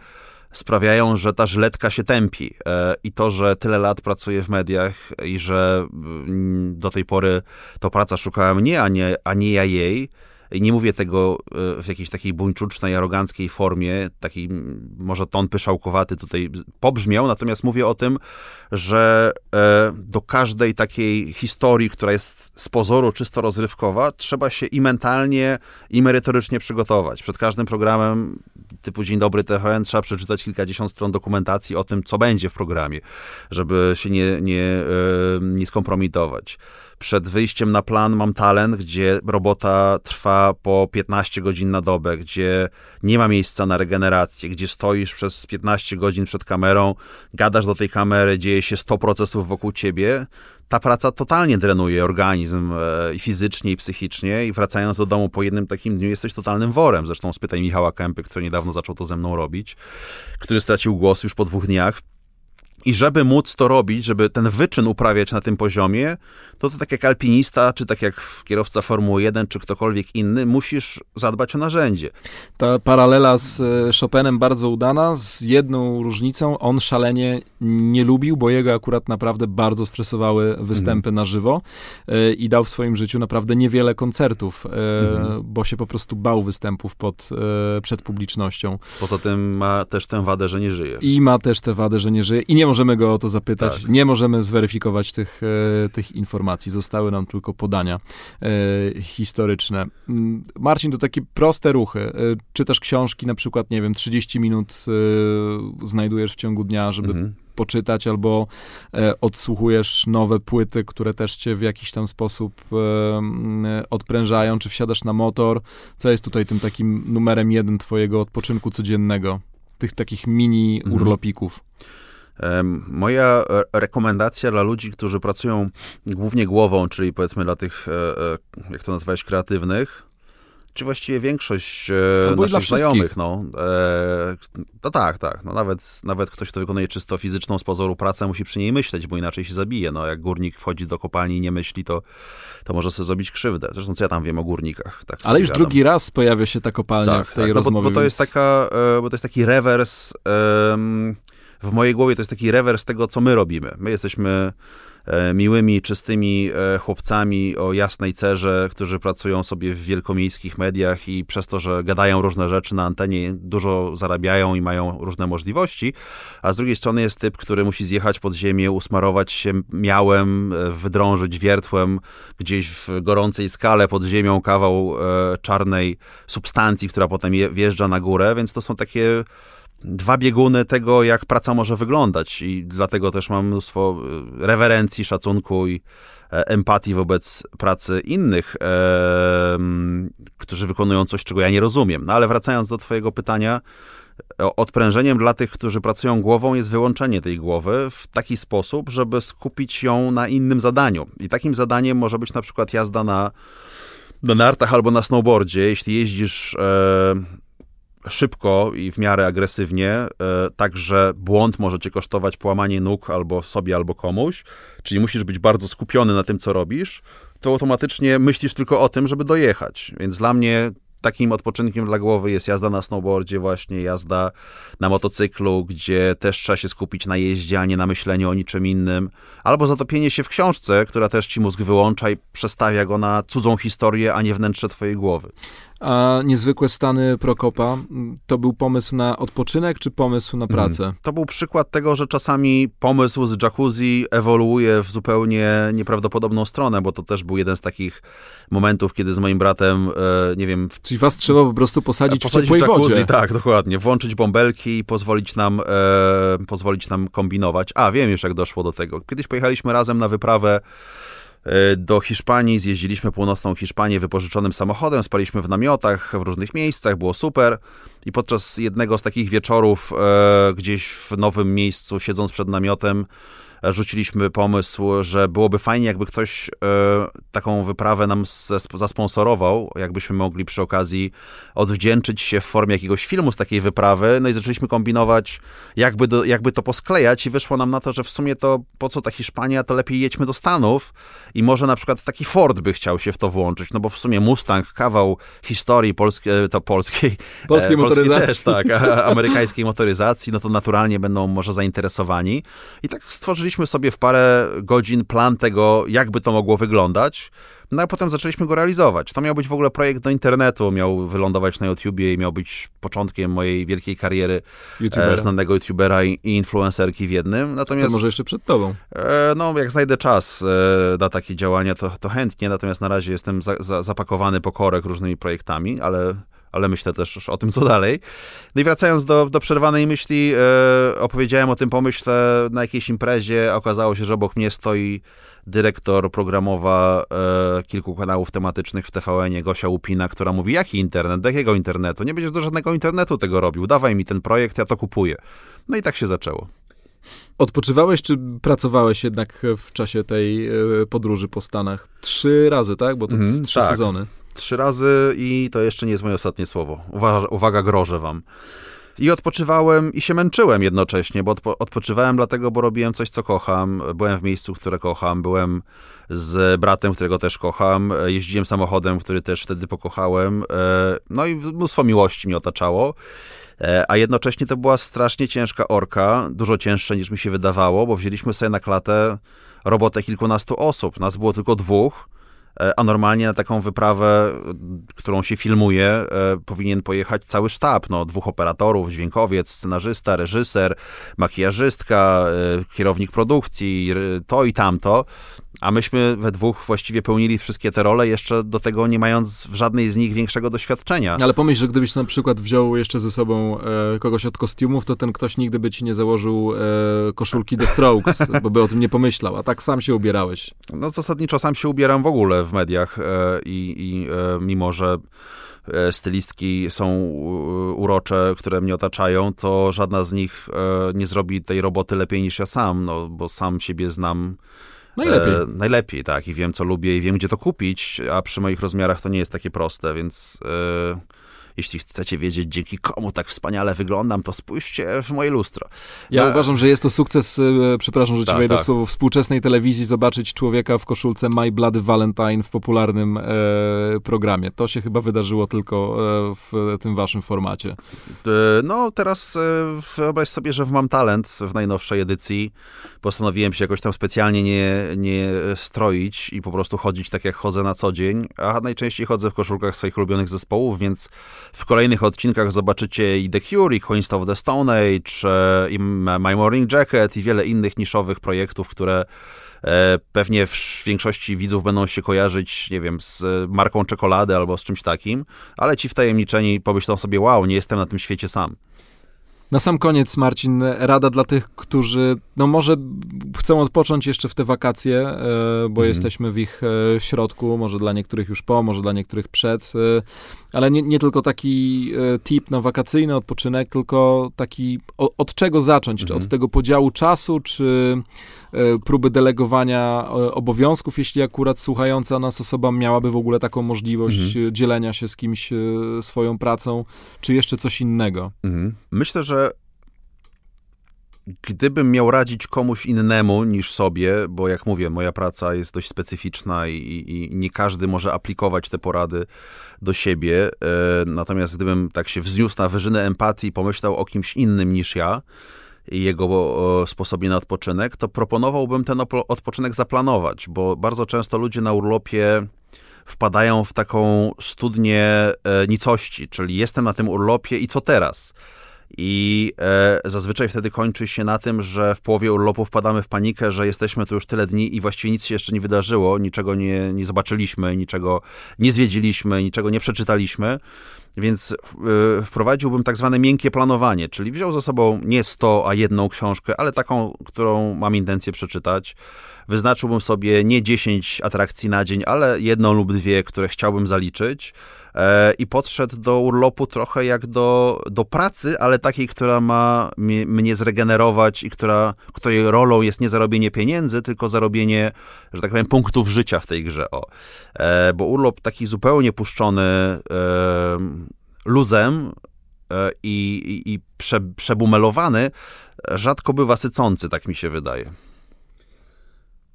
sprawiają, że ta żyletka się tępi. E, I to, że tyle lat pracuję w mediach i że mm, do tej pory to praca szukała mnie, a nie, a nie ja jej, i nie mówię tego e, w jakiejś takiej buńczucznej, aroganckiej formie, taki może ton pyszałkowaty tutaj pobrzmiał, natomiast mówię o tym, że e, do każdej takiej historii, która jest z pozoru czysto rozrywkowa, trzeba się i mentalnie, i merytorycznie przygotować. Przed każdym programem typu Dzień Dobry TVN trzeba przeczytać kilkadziesiąt stron dokumentacji o tym, co będzie w programie, żeby się nie, nie, e, nie skompromitować przed wyjściem na plan mam talent, gdzie robota trwa po 15 godzin na dobę, gdzie nie ma miejsca na regenerację, gdzie stoisz przez 15 godzin przed kamerą, gadasz do tej kamery, dzieje się 100 procesów wokół ciebie, ta praca totalnie drenuje organizm e, i fizycznie, i psychicznie i wracając do domu po jednym takim dniu jesteś totalnym worem. Zresztą spytaj Michała Kępy, który niedawno zaczął to ze mną robić, który stracił głos już po dwóch dniach. I żeby móc to robić, żeby ten wyczyn uprawiać na tym poziomie, to to tak jak alpinista, czy tak jak kierowca Formuły 1, czy ktokolwiek inny, musisz zadbać o narzędzie. Ta paralela z e, Chopinem bardzo udana, z jedną różnicą. On szalenie nie lubił, bo jego akurat naprawdę bardzo stresowały występy mhm. na żywo e, i dał w swoim życiu naprawdę niewiele koncertów, e, mhm. bo się po prostu bał występów pod, przed publicznością. Poza tym ma też tę wadę, że nie żyje. I ma też tę wadę, że nie żyje. I nie Nie możemy go o to zapytać, Tak. nie możemy zweryfikować tych, e, tych informacji. Zostały nam tylko podania e, historyczne. Mm, Marcin, to takie proste ruchy. E, czytasz książki, na przykład, nie wiem, 30 minut znajdujesz w ciągu dnia, żeby Mhm. poczytać, albo e, odsłuchujesz nowe płyty, które też cię w jakiś tam sposób e, mm, odprężają, czy wsiadasz na motor. Co jest tutaj tym takim numerem jeden twojego odpoczynku codziennego? Tych takich mini Mhm. urlopików. Em, Moja e, rekomendacja dla ludzi, którzy pracują głównie głową, czyli powiedzmy dla tych, e, e, jak to nazwałeś, kreatywnych, czy właściwie większość dla naszych znajomych, no, e, to tak, tak, no nawet, nawet ktoś, kto wykonuje czysto fizyczną z pozoru pracę, musi przy niej myśleć, bo inaczej się zabije, no, jak górnik wchodzi do kopalni i nie myśli, to, to może sobie zrobić krzywdę. Zresztą co ja tam wiem o górnikach, tak Ale już gadam. drugi raz pojawia się ta kopalnia w tej no bo, rozmowie. bo to jest taka, bo to jest taki rewers, w mojej głowie to jest taki rewers tego, co my robimy. My jesteśmy e, miłymi, czystymi e, chłopcami o jasnej cerze, którzy pracują sobie w wielkomiejskich mediach i przez to, że gadają różne rzeczy na antenie, dużo zarabiają i mają różne możliwości, a z drugiej strony jest typ, który musi zjechać pod ziemię, usmarować się miałem, e, wydrążyć wiertłem gdzieś w gorącej skale pod ziemią kawał czarnej substancji, która potem je, wjeżdża na górę, więc to są takie dwa bieguny tego, jak praca może wyglądać i dlatego też mam mnóstwo e, rewerencji, szacunku i e, empatii wobec pracy innych, e, którzy wykonują coś, czego ja nie rozumiem. No ale wracając do twojego pytania, o- odprężeniem dla tych, którzy pracują głową jest wyłączenie tej głowy w taki sposób, żeby skupić ją na innym zadaniu. I takim zadaniem może być na przykład jazda na, na nartach albo na snowboardzie. Jeśli jeździsz e, szybko i w miarę agresywnie, e, tak że błąd może cię kosztować połamanie nóg albo sobie, albo komuś, czyli musisz być bardzo skupiony na tym, co robisz, to automatycznie myślisz tylko o tym, żeby dojechać. Więc dla mnie takim odpoczynkiem dla głowy jest jazda na snowboardzie, właśnie jazda na motocyklu, gdzie też trzeba się skupić na jeździe, a nie na myśleniu o niczym innym. Albo zatopienie się w książce, która też ci mózg wyłącza i przestawia go na cudzą historię, a nie wnętrze twojej głowy. A niezwykłe stany Prokopa, to był pomysł na odpoczynek, czy pomysł na pracę? To był przykład tego, że czasami pomysł z jacuzzi ewoluuje w zupełnie nieprawdopodobną stronę, bo to też był jeden z takich momentów, kiedy z moim bratem, e, nie wiem, w Czyli was trzeba po prostu posadzić, posadzić w ciepłej jacuzzi, wodzie. tak, dokładnie, włączyć bąbelki i pozwolić nam, e, pozwolić nam kombinować. A, wiem już, jak doszło do tego. Kiedyś pojechaliśmy razem na wyprawę do Hiszpanii, zjeździliśmy północną Hiszpanię wypożyczonym samochodem, spaliśmy w namiotach w różnych miejscach, było super. I podczas jednego z takich wieczorów e, gdzieś w nowym miejscu, siedząc przed namiotem, e, rzuciliśmy pomysł, że byłoby fajnie, jakby ktoś e, taką wyprawę nam zasponsorował, jakbyśmy mogli przy okazji odwdzięczyć się w formie jakiegoś filmu z takiej wyprawy. No i zaczęliśmy kombinować, jakby, do, jakby to posklejać i wyszło nam na to, że w sumie to po co ta Hiszpania, to lepiej jedźmy do Stanów i może na przykład taki Ford by chciał się w to włączyć, no bo w sumie Mustang, kawał historii polskiej, to polskiej, Polskiej e, motoryzacji. też, tak, amerykańskiej motoryzacji, no to naturalnie będą może zainteresowani. I tak stworzyliśmy sobie w parę godzin plan tego, jakby to mogło wyglądać. No a potem zaczęliśmy go realizować. To miał być w ogóle projekt do internetu, miał wylądować na YouTubie i miał być początkiem mojej wielkiej kariery YouTubera. e, znanego YouTubera i, i influencerki w jednym. To Natomiast może jeszcze przed tobą. E, No, jak znajdę czas e, na takie działania, to, to chętnie, natomiast na razie jestem za, za, zapakowany po korek różnymi projektami, ale, ale myślę też o tym, co dalej. No i wracając do, do przerwanej myśli, e, opowiedziałem o tym pomyśle na jakiejś imprezie, a okazało się, że obok mnie stoi dyrektor programowa e, kilku kanałów tematycznych w TVN-ie, Gosia Łupina, która mówi, jaki internet, do jakiego internetu? Nie będziesz do żadnego internetu tego robił, dawaj mi ten projekt, ja to kupuję. No i tak się zaczęło. Odpoczywałeś, czy pracowałeś jednak w czasie tej e, podróży po Stanach? Trzy razy, tak? Bo to Mhm, trzy tak. sezony. Trzy razy i to jeszcze nie jest moje ostatnie słowo. Uwaga, uwaga grożę wam. I odpoczywałem i się męczyłem jednocześnie, bo odpo odpoczywałem dlatego, bo robiłem coś, co kocham. Byłem w miejscu, które kocham. Byłem z bratem, którego też kocham. Jeździłem samochodem, który też wtedy pokochałem. E, No i mnóstwo miłości mnie otaczało. E, A jednocześnie to była strasznie ciężka orka, dużo cięższa niż mi się wydawało, bo wzięliśmy sobie na klatę robotę kilkunastu osób. Nas było tylko dwóch. A normalnie na taką wyprawę, którą się filmuje, powinien pojechać cały sztab, no, dwóch operatorów, dźwiękowiec, scenarzysta, reżyser, makijażystka, kierownik produkcji, to i tamto. A myśmy we dwóch właściwie pełnili wszystkie te role, jeszcze do tego nie mając w żadnej z nich większego doświadczenia. Ale pomyśl, że gdybyś na przykład wziął jeszcze ze sobą e, kogoś od kostiumów, to ten ktoś nigdy by ci nie założył e, koszulki The Strokes, bo by o tym nie pomyślał, a tak sam się ubierałeś. No zasadniczo sam się ubieram w ogóle w mediach e, i, i e, mimo, że e, stylistki są urocze, które mnie otaczają, to żadna z nich nie zrobi tej roboty lepiej niż ja sam, no bo sam siebie znam Najlepiej. E, najlepiej, tak. I wiem, co lubię i wiem, gdzie to kupić, a przy moich rozmiarach to nie jest takie proste, więc e, jeśli chcecie wiedzieć, dzięki komu tak wspaniale wyglądam, to spójrzcie w moje lustro. Ja no, uważam, że jest to sukces, e, przepraszam, że ci tak, wejdę tak. słowo, współczesnej telewizji zobaczyć człowieka w koszulce My Bloody Valentine w popularnym e, programie. To się chyba wydarzyło tylko e, w tym waszym formacie. No, teraz e, wyobraź sobie, że w Mam Talent w najnowszej edycji postanowiłem się jakoś tam specjalnie nie, nie stroić i po prostu chodzić tak, jak chodzę na co dzień, a najczęściej chodzę w koszulkach swoich ulubionych zespołów, więc w kolejnych odcinkach zobaczycie i The Cure, i Queens of the Stone Age, e, i My Morning Jacket i wiele innych niszowych projektów, które e, pewnie w większości widzów będą się kojarzyć, nie wiem, z marką czekolady albo z czymś takim, ale ci wtajemniczeni pomyślą sobie, wow, nie jestem na tym świecie sam. Na sam koniec, Marcin, rada dla tych, którzy no może chcą odpocząć jeszcze w te wakacje, e, bo mm. jesteśmy w ich e, środku, może dla niektórych już po, może dla niektórych przed, e, ale nie, nie tylko taki tip na wakacyjny odpoczynek, tylko taki od czego zacząć, mm. czy od mhm. tego podziału czasu, czy próby delegowania obowiązków, jeśli akurat słuchająca nas osoba miałaby w ogóle taką możliwość mm. dzielenia się z kimś swoją pracą, czy jeszcze coś innego. Mm. Myślę, że gdybym miał radzić komuś innemu niż sobie, bo jak mówię, moja praca jest dość specyficzna i, i, nie każdy może aplikować te porady do siebie, e, natomiast gdybym tak się wzniósł na wyżynę empatii i pomyślał o kimś innym niż ja i jego sposobie na odpoczynek, to proponowałbym ten odpoczynek zaplanować, bo bardzo często ludzie na urlopie wpadają w taką studnię e, nicości, czyli jestem na tym urlopie i co teraz? I e, zazwyczaj wtedy kończy się na tym, że w połowie urlopu wpadamy w panikę, że jesteśmy tu już tyle dni i właściwie nic się jeszcze nie wydarzyło, niczego nie, nie zobaczyliśmy, niczego nie zwiedziliśmy, niczego nie przeczytaliśmy. Więc e, wprowadziłbym tak zwane miękkie planowanie, czyli wziął ze sobą nie 100, a jedną książkę, ale taką, którą mam intencję przeczytać. Wyznaczyłbym sobie nie 10 atrakcji na dzień, ale jedną lub dwie, które chciałbym zaliczyć i podszedł do urlopu trochę jak do, do pracy, ale takiej, która ma mnie zregenerować i która, której rolą jest nie zarobienie pieniędzy, tylko zarobienie, że tak powiem, punktów życia w tej grze. O. E, bo urlop taki zupełnie puszczony e, luzem i, i, i prze, przebumelowany rzadko bywa sycący, tak mi się wydaje.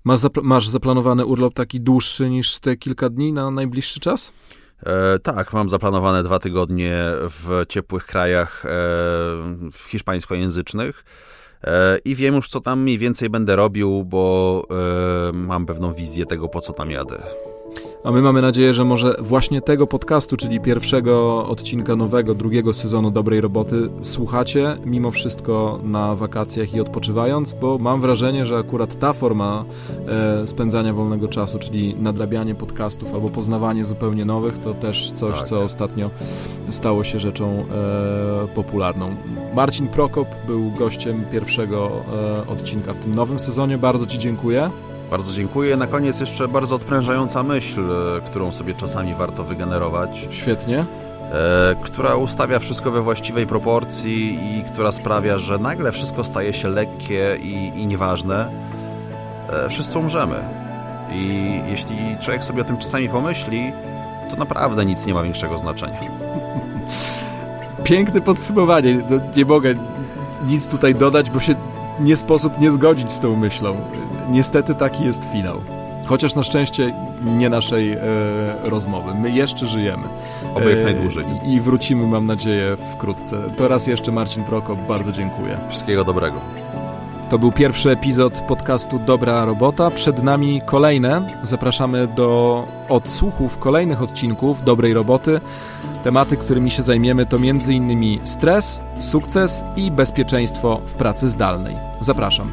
Masz, masz zaplanowany urlop taki dłuższy niż te kilka dni na najbliższy czas? E, tak, mam zaplanowane dwa tygodnie w ciepłych krajach e, hiszpańskojęzycznych. E, I wiem już, co tam mniej więcej będę robił, bo e, mam pewną wizję tego, po co tam jadę. A my mamy nadzieję, że może właśnie tego podcastu, czyli pierwszego odcinka nowego, drugiego sezonu Dobrej Roboty, słuchacie mimo wszystko na wakacjach i odpoczywając, bo mam wrażenie, że akurat ta forma e, spędzania wolnego czasu, czyli nadrabianie podcastów albo poznawanie zupełnie nowych, to też coś, tak. co ostatnio stało się rzeczą e, popularną. Marcin Prokop był gościem pierwszego e, odcinka w tym nowym sezonie. Bardzo Ci dziękuję. Bardzo dziękuję. Na koniec jeszcze bardzo odprężająca myśl, e, którą sobie czasami warto wygenerować. Świetnie. E, która ustawia wszystko we właściwej proporcji i która sprawia, że nagle wszystko staje się lekkie i, i nieważne. E, wszyscy umrzemy. I jeśli człowiek sobie o tym czasami pomyśli, to naprawdę nic nie ma większego znaczenia. Piękne podsumowanie. No, nie mogę nic tutaj dodać, bo się nie sposób nie zgodzić z tą myślą. Niestety taki jest finał. Chociaż na szczęście nie naszej e, rozmowy. My jeszcze żyjemy. Oby jak najdłużej. E, I wrócimy, mam nadzieję, wkrótce. To raz jeszcze Marcin Prokop, bardzo dziękuję. Wszystkiego dobrego. To był pierwszy epizod podcastu Dobra Robota. Przed nami kolejne. Zapraszamy do odsłuchów kolejnych odcinków Dobrej Roboty. Tematy, którymi się zajmiemy, to m.in. stres, sukces i bezpieczeństwo w pracy zdalnej. Zapraszam.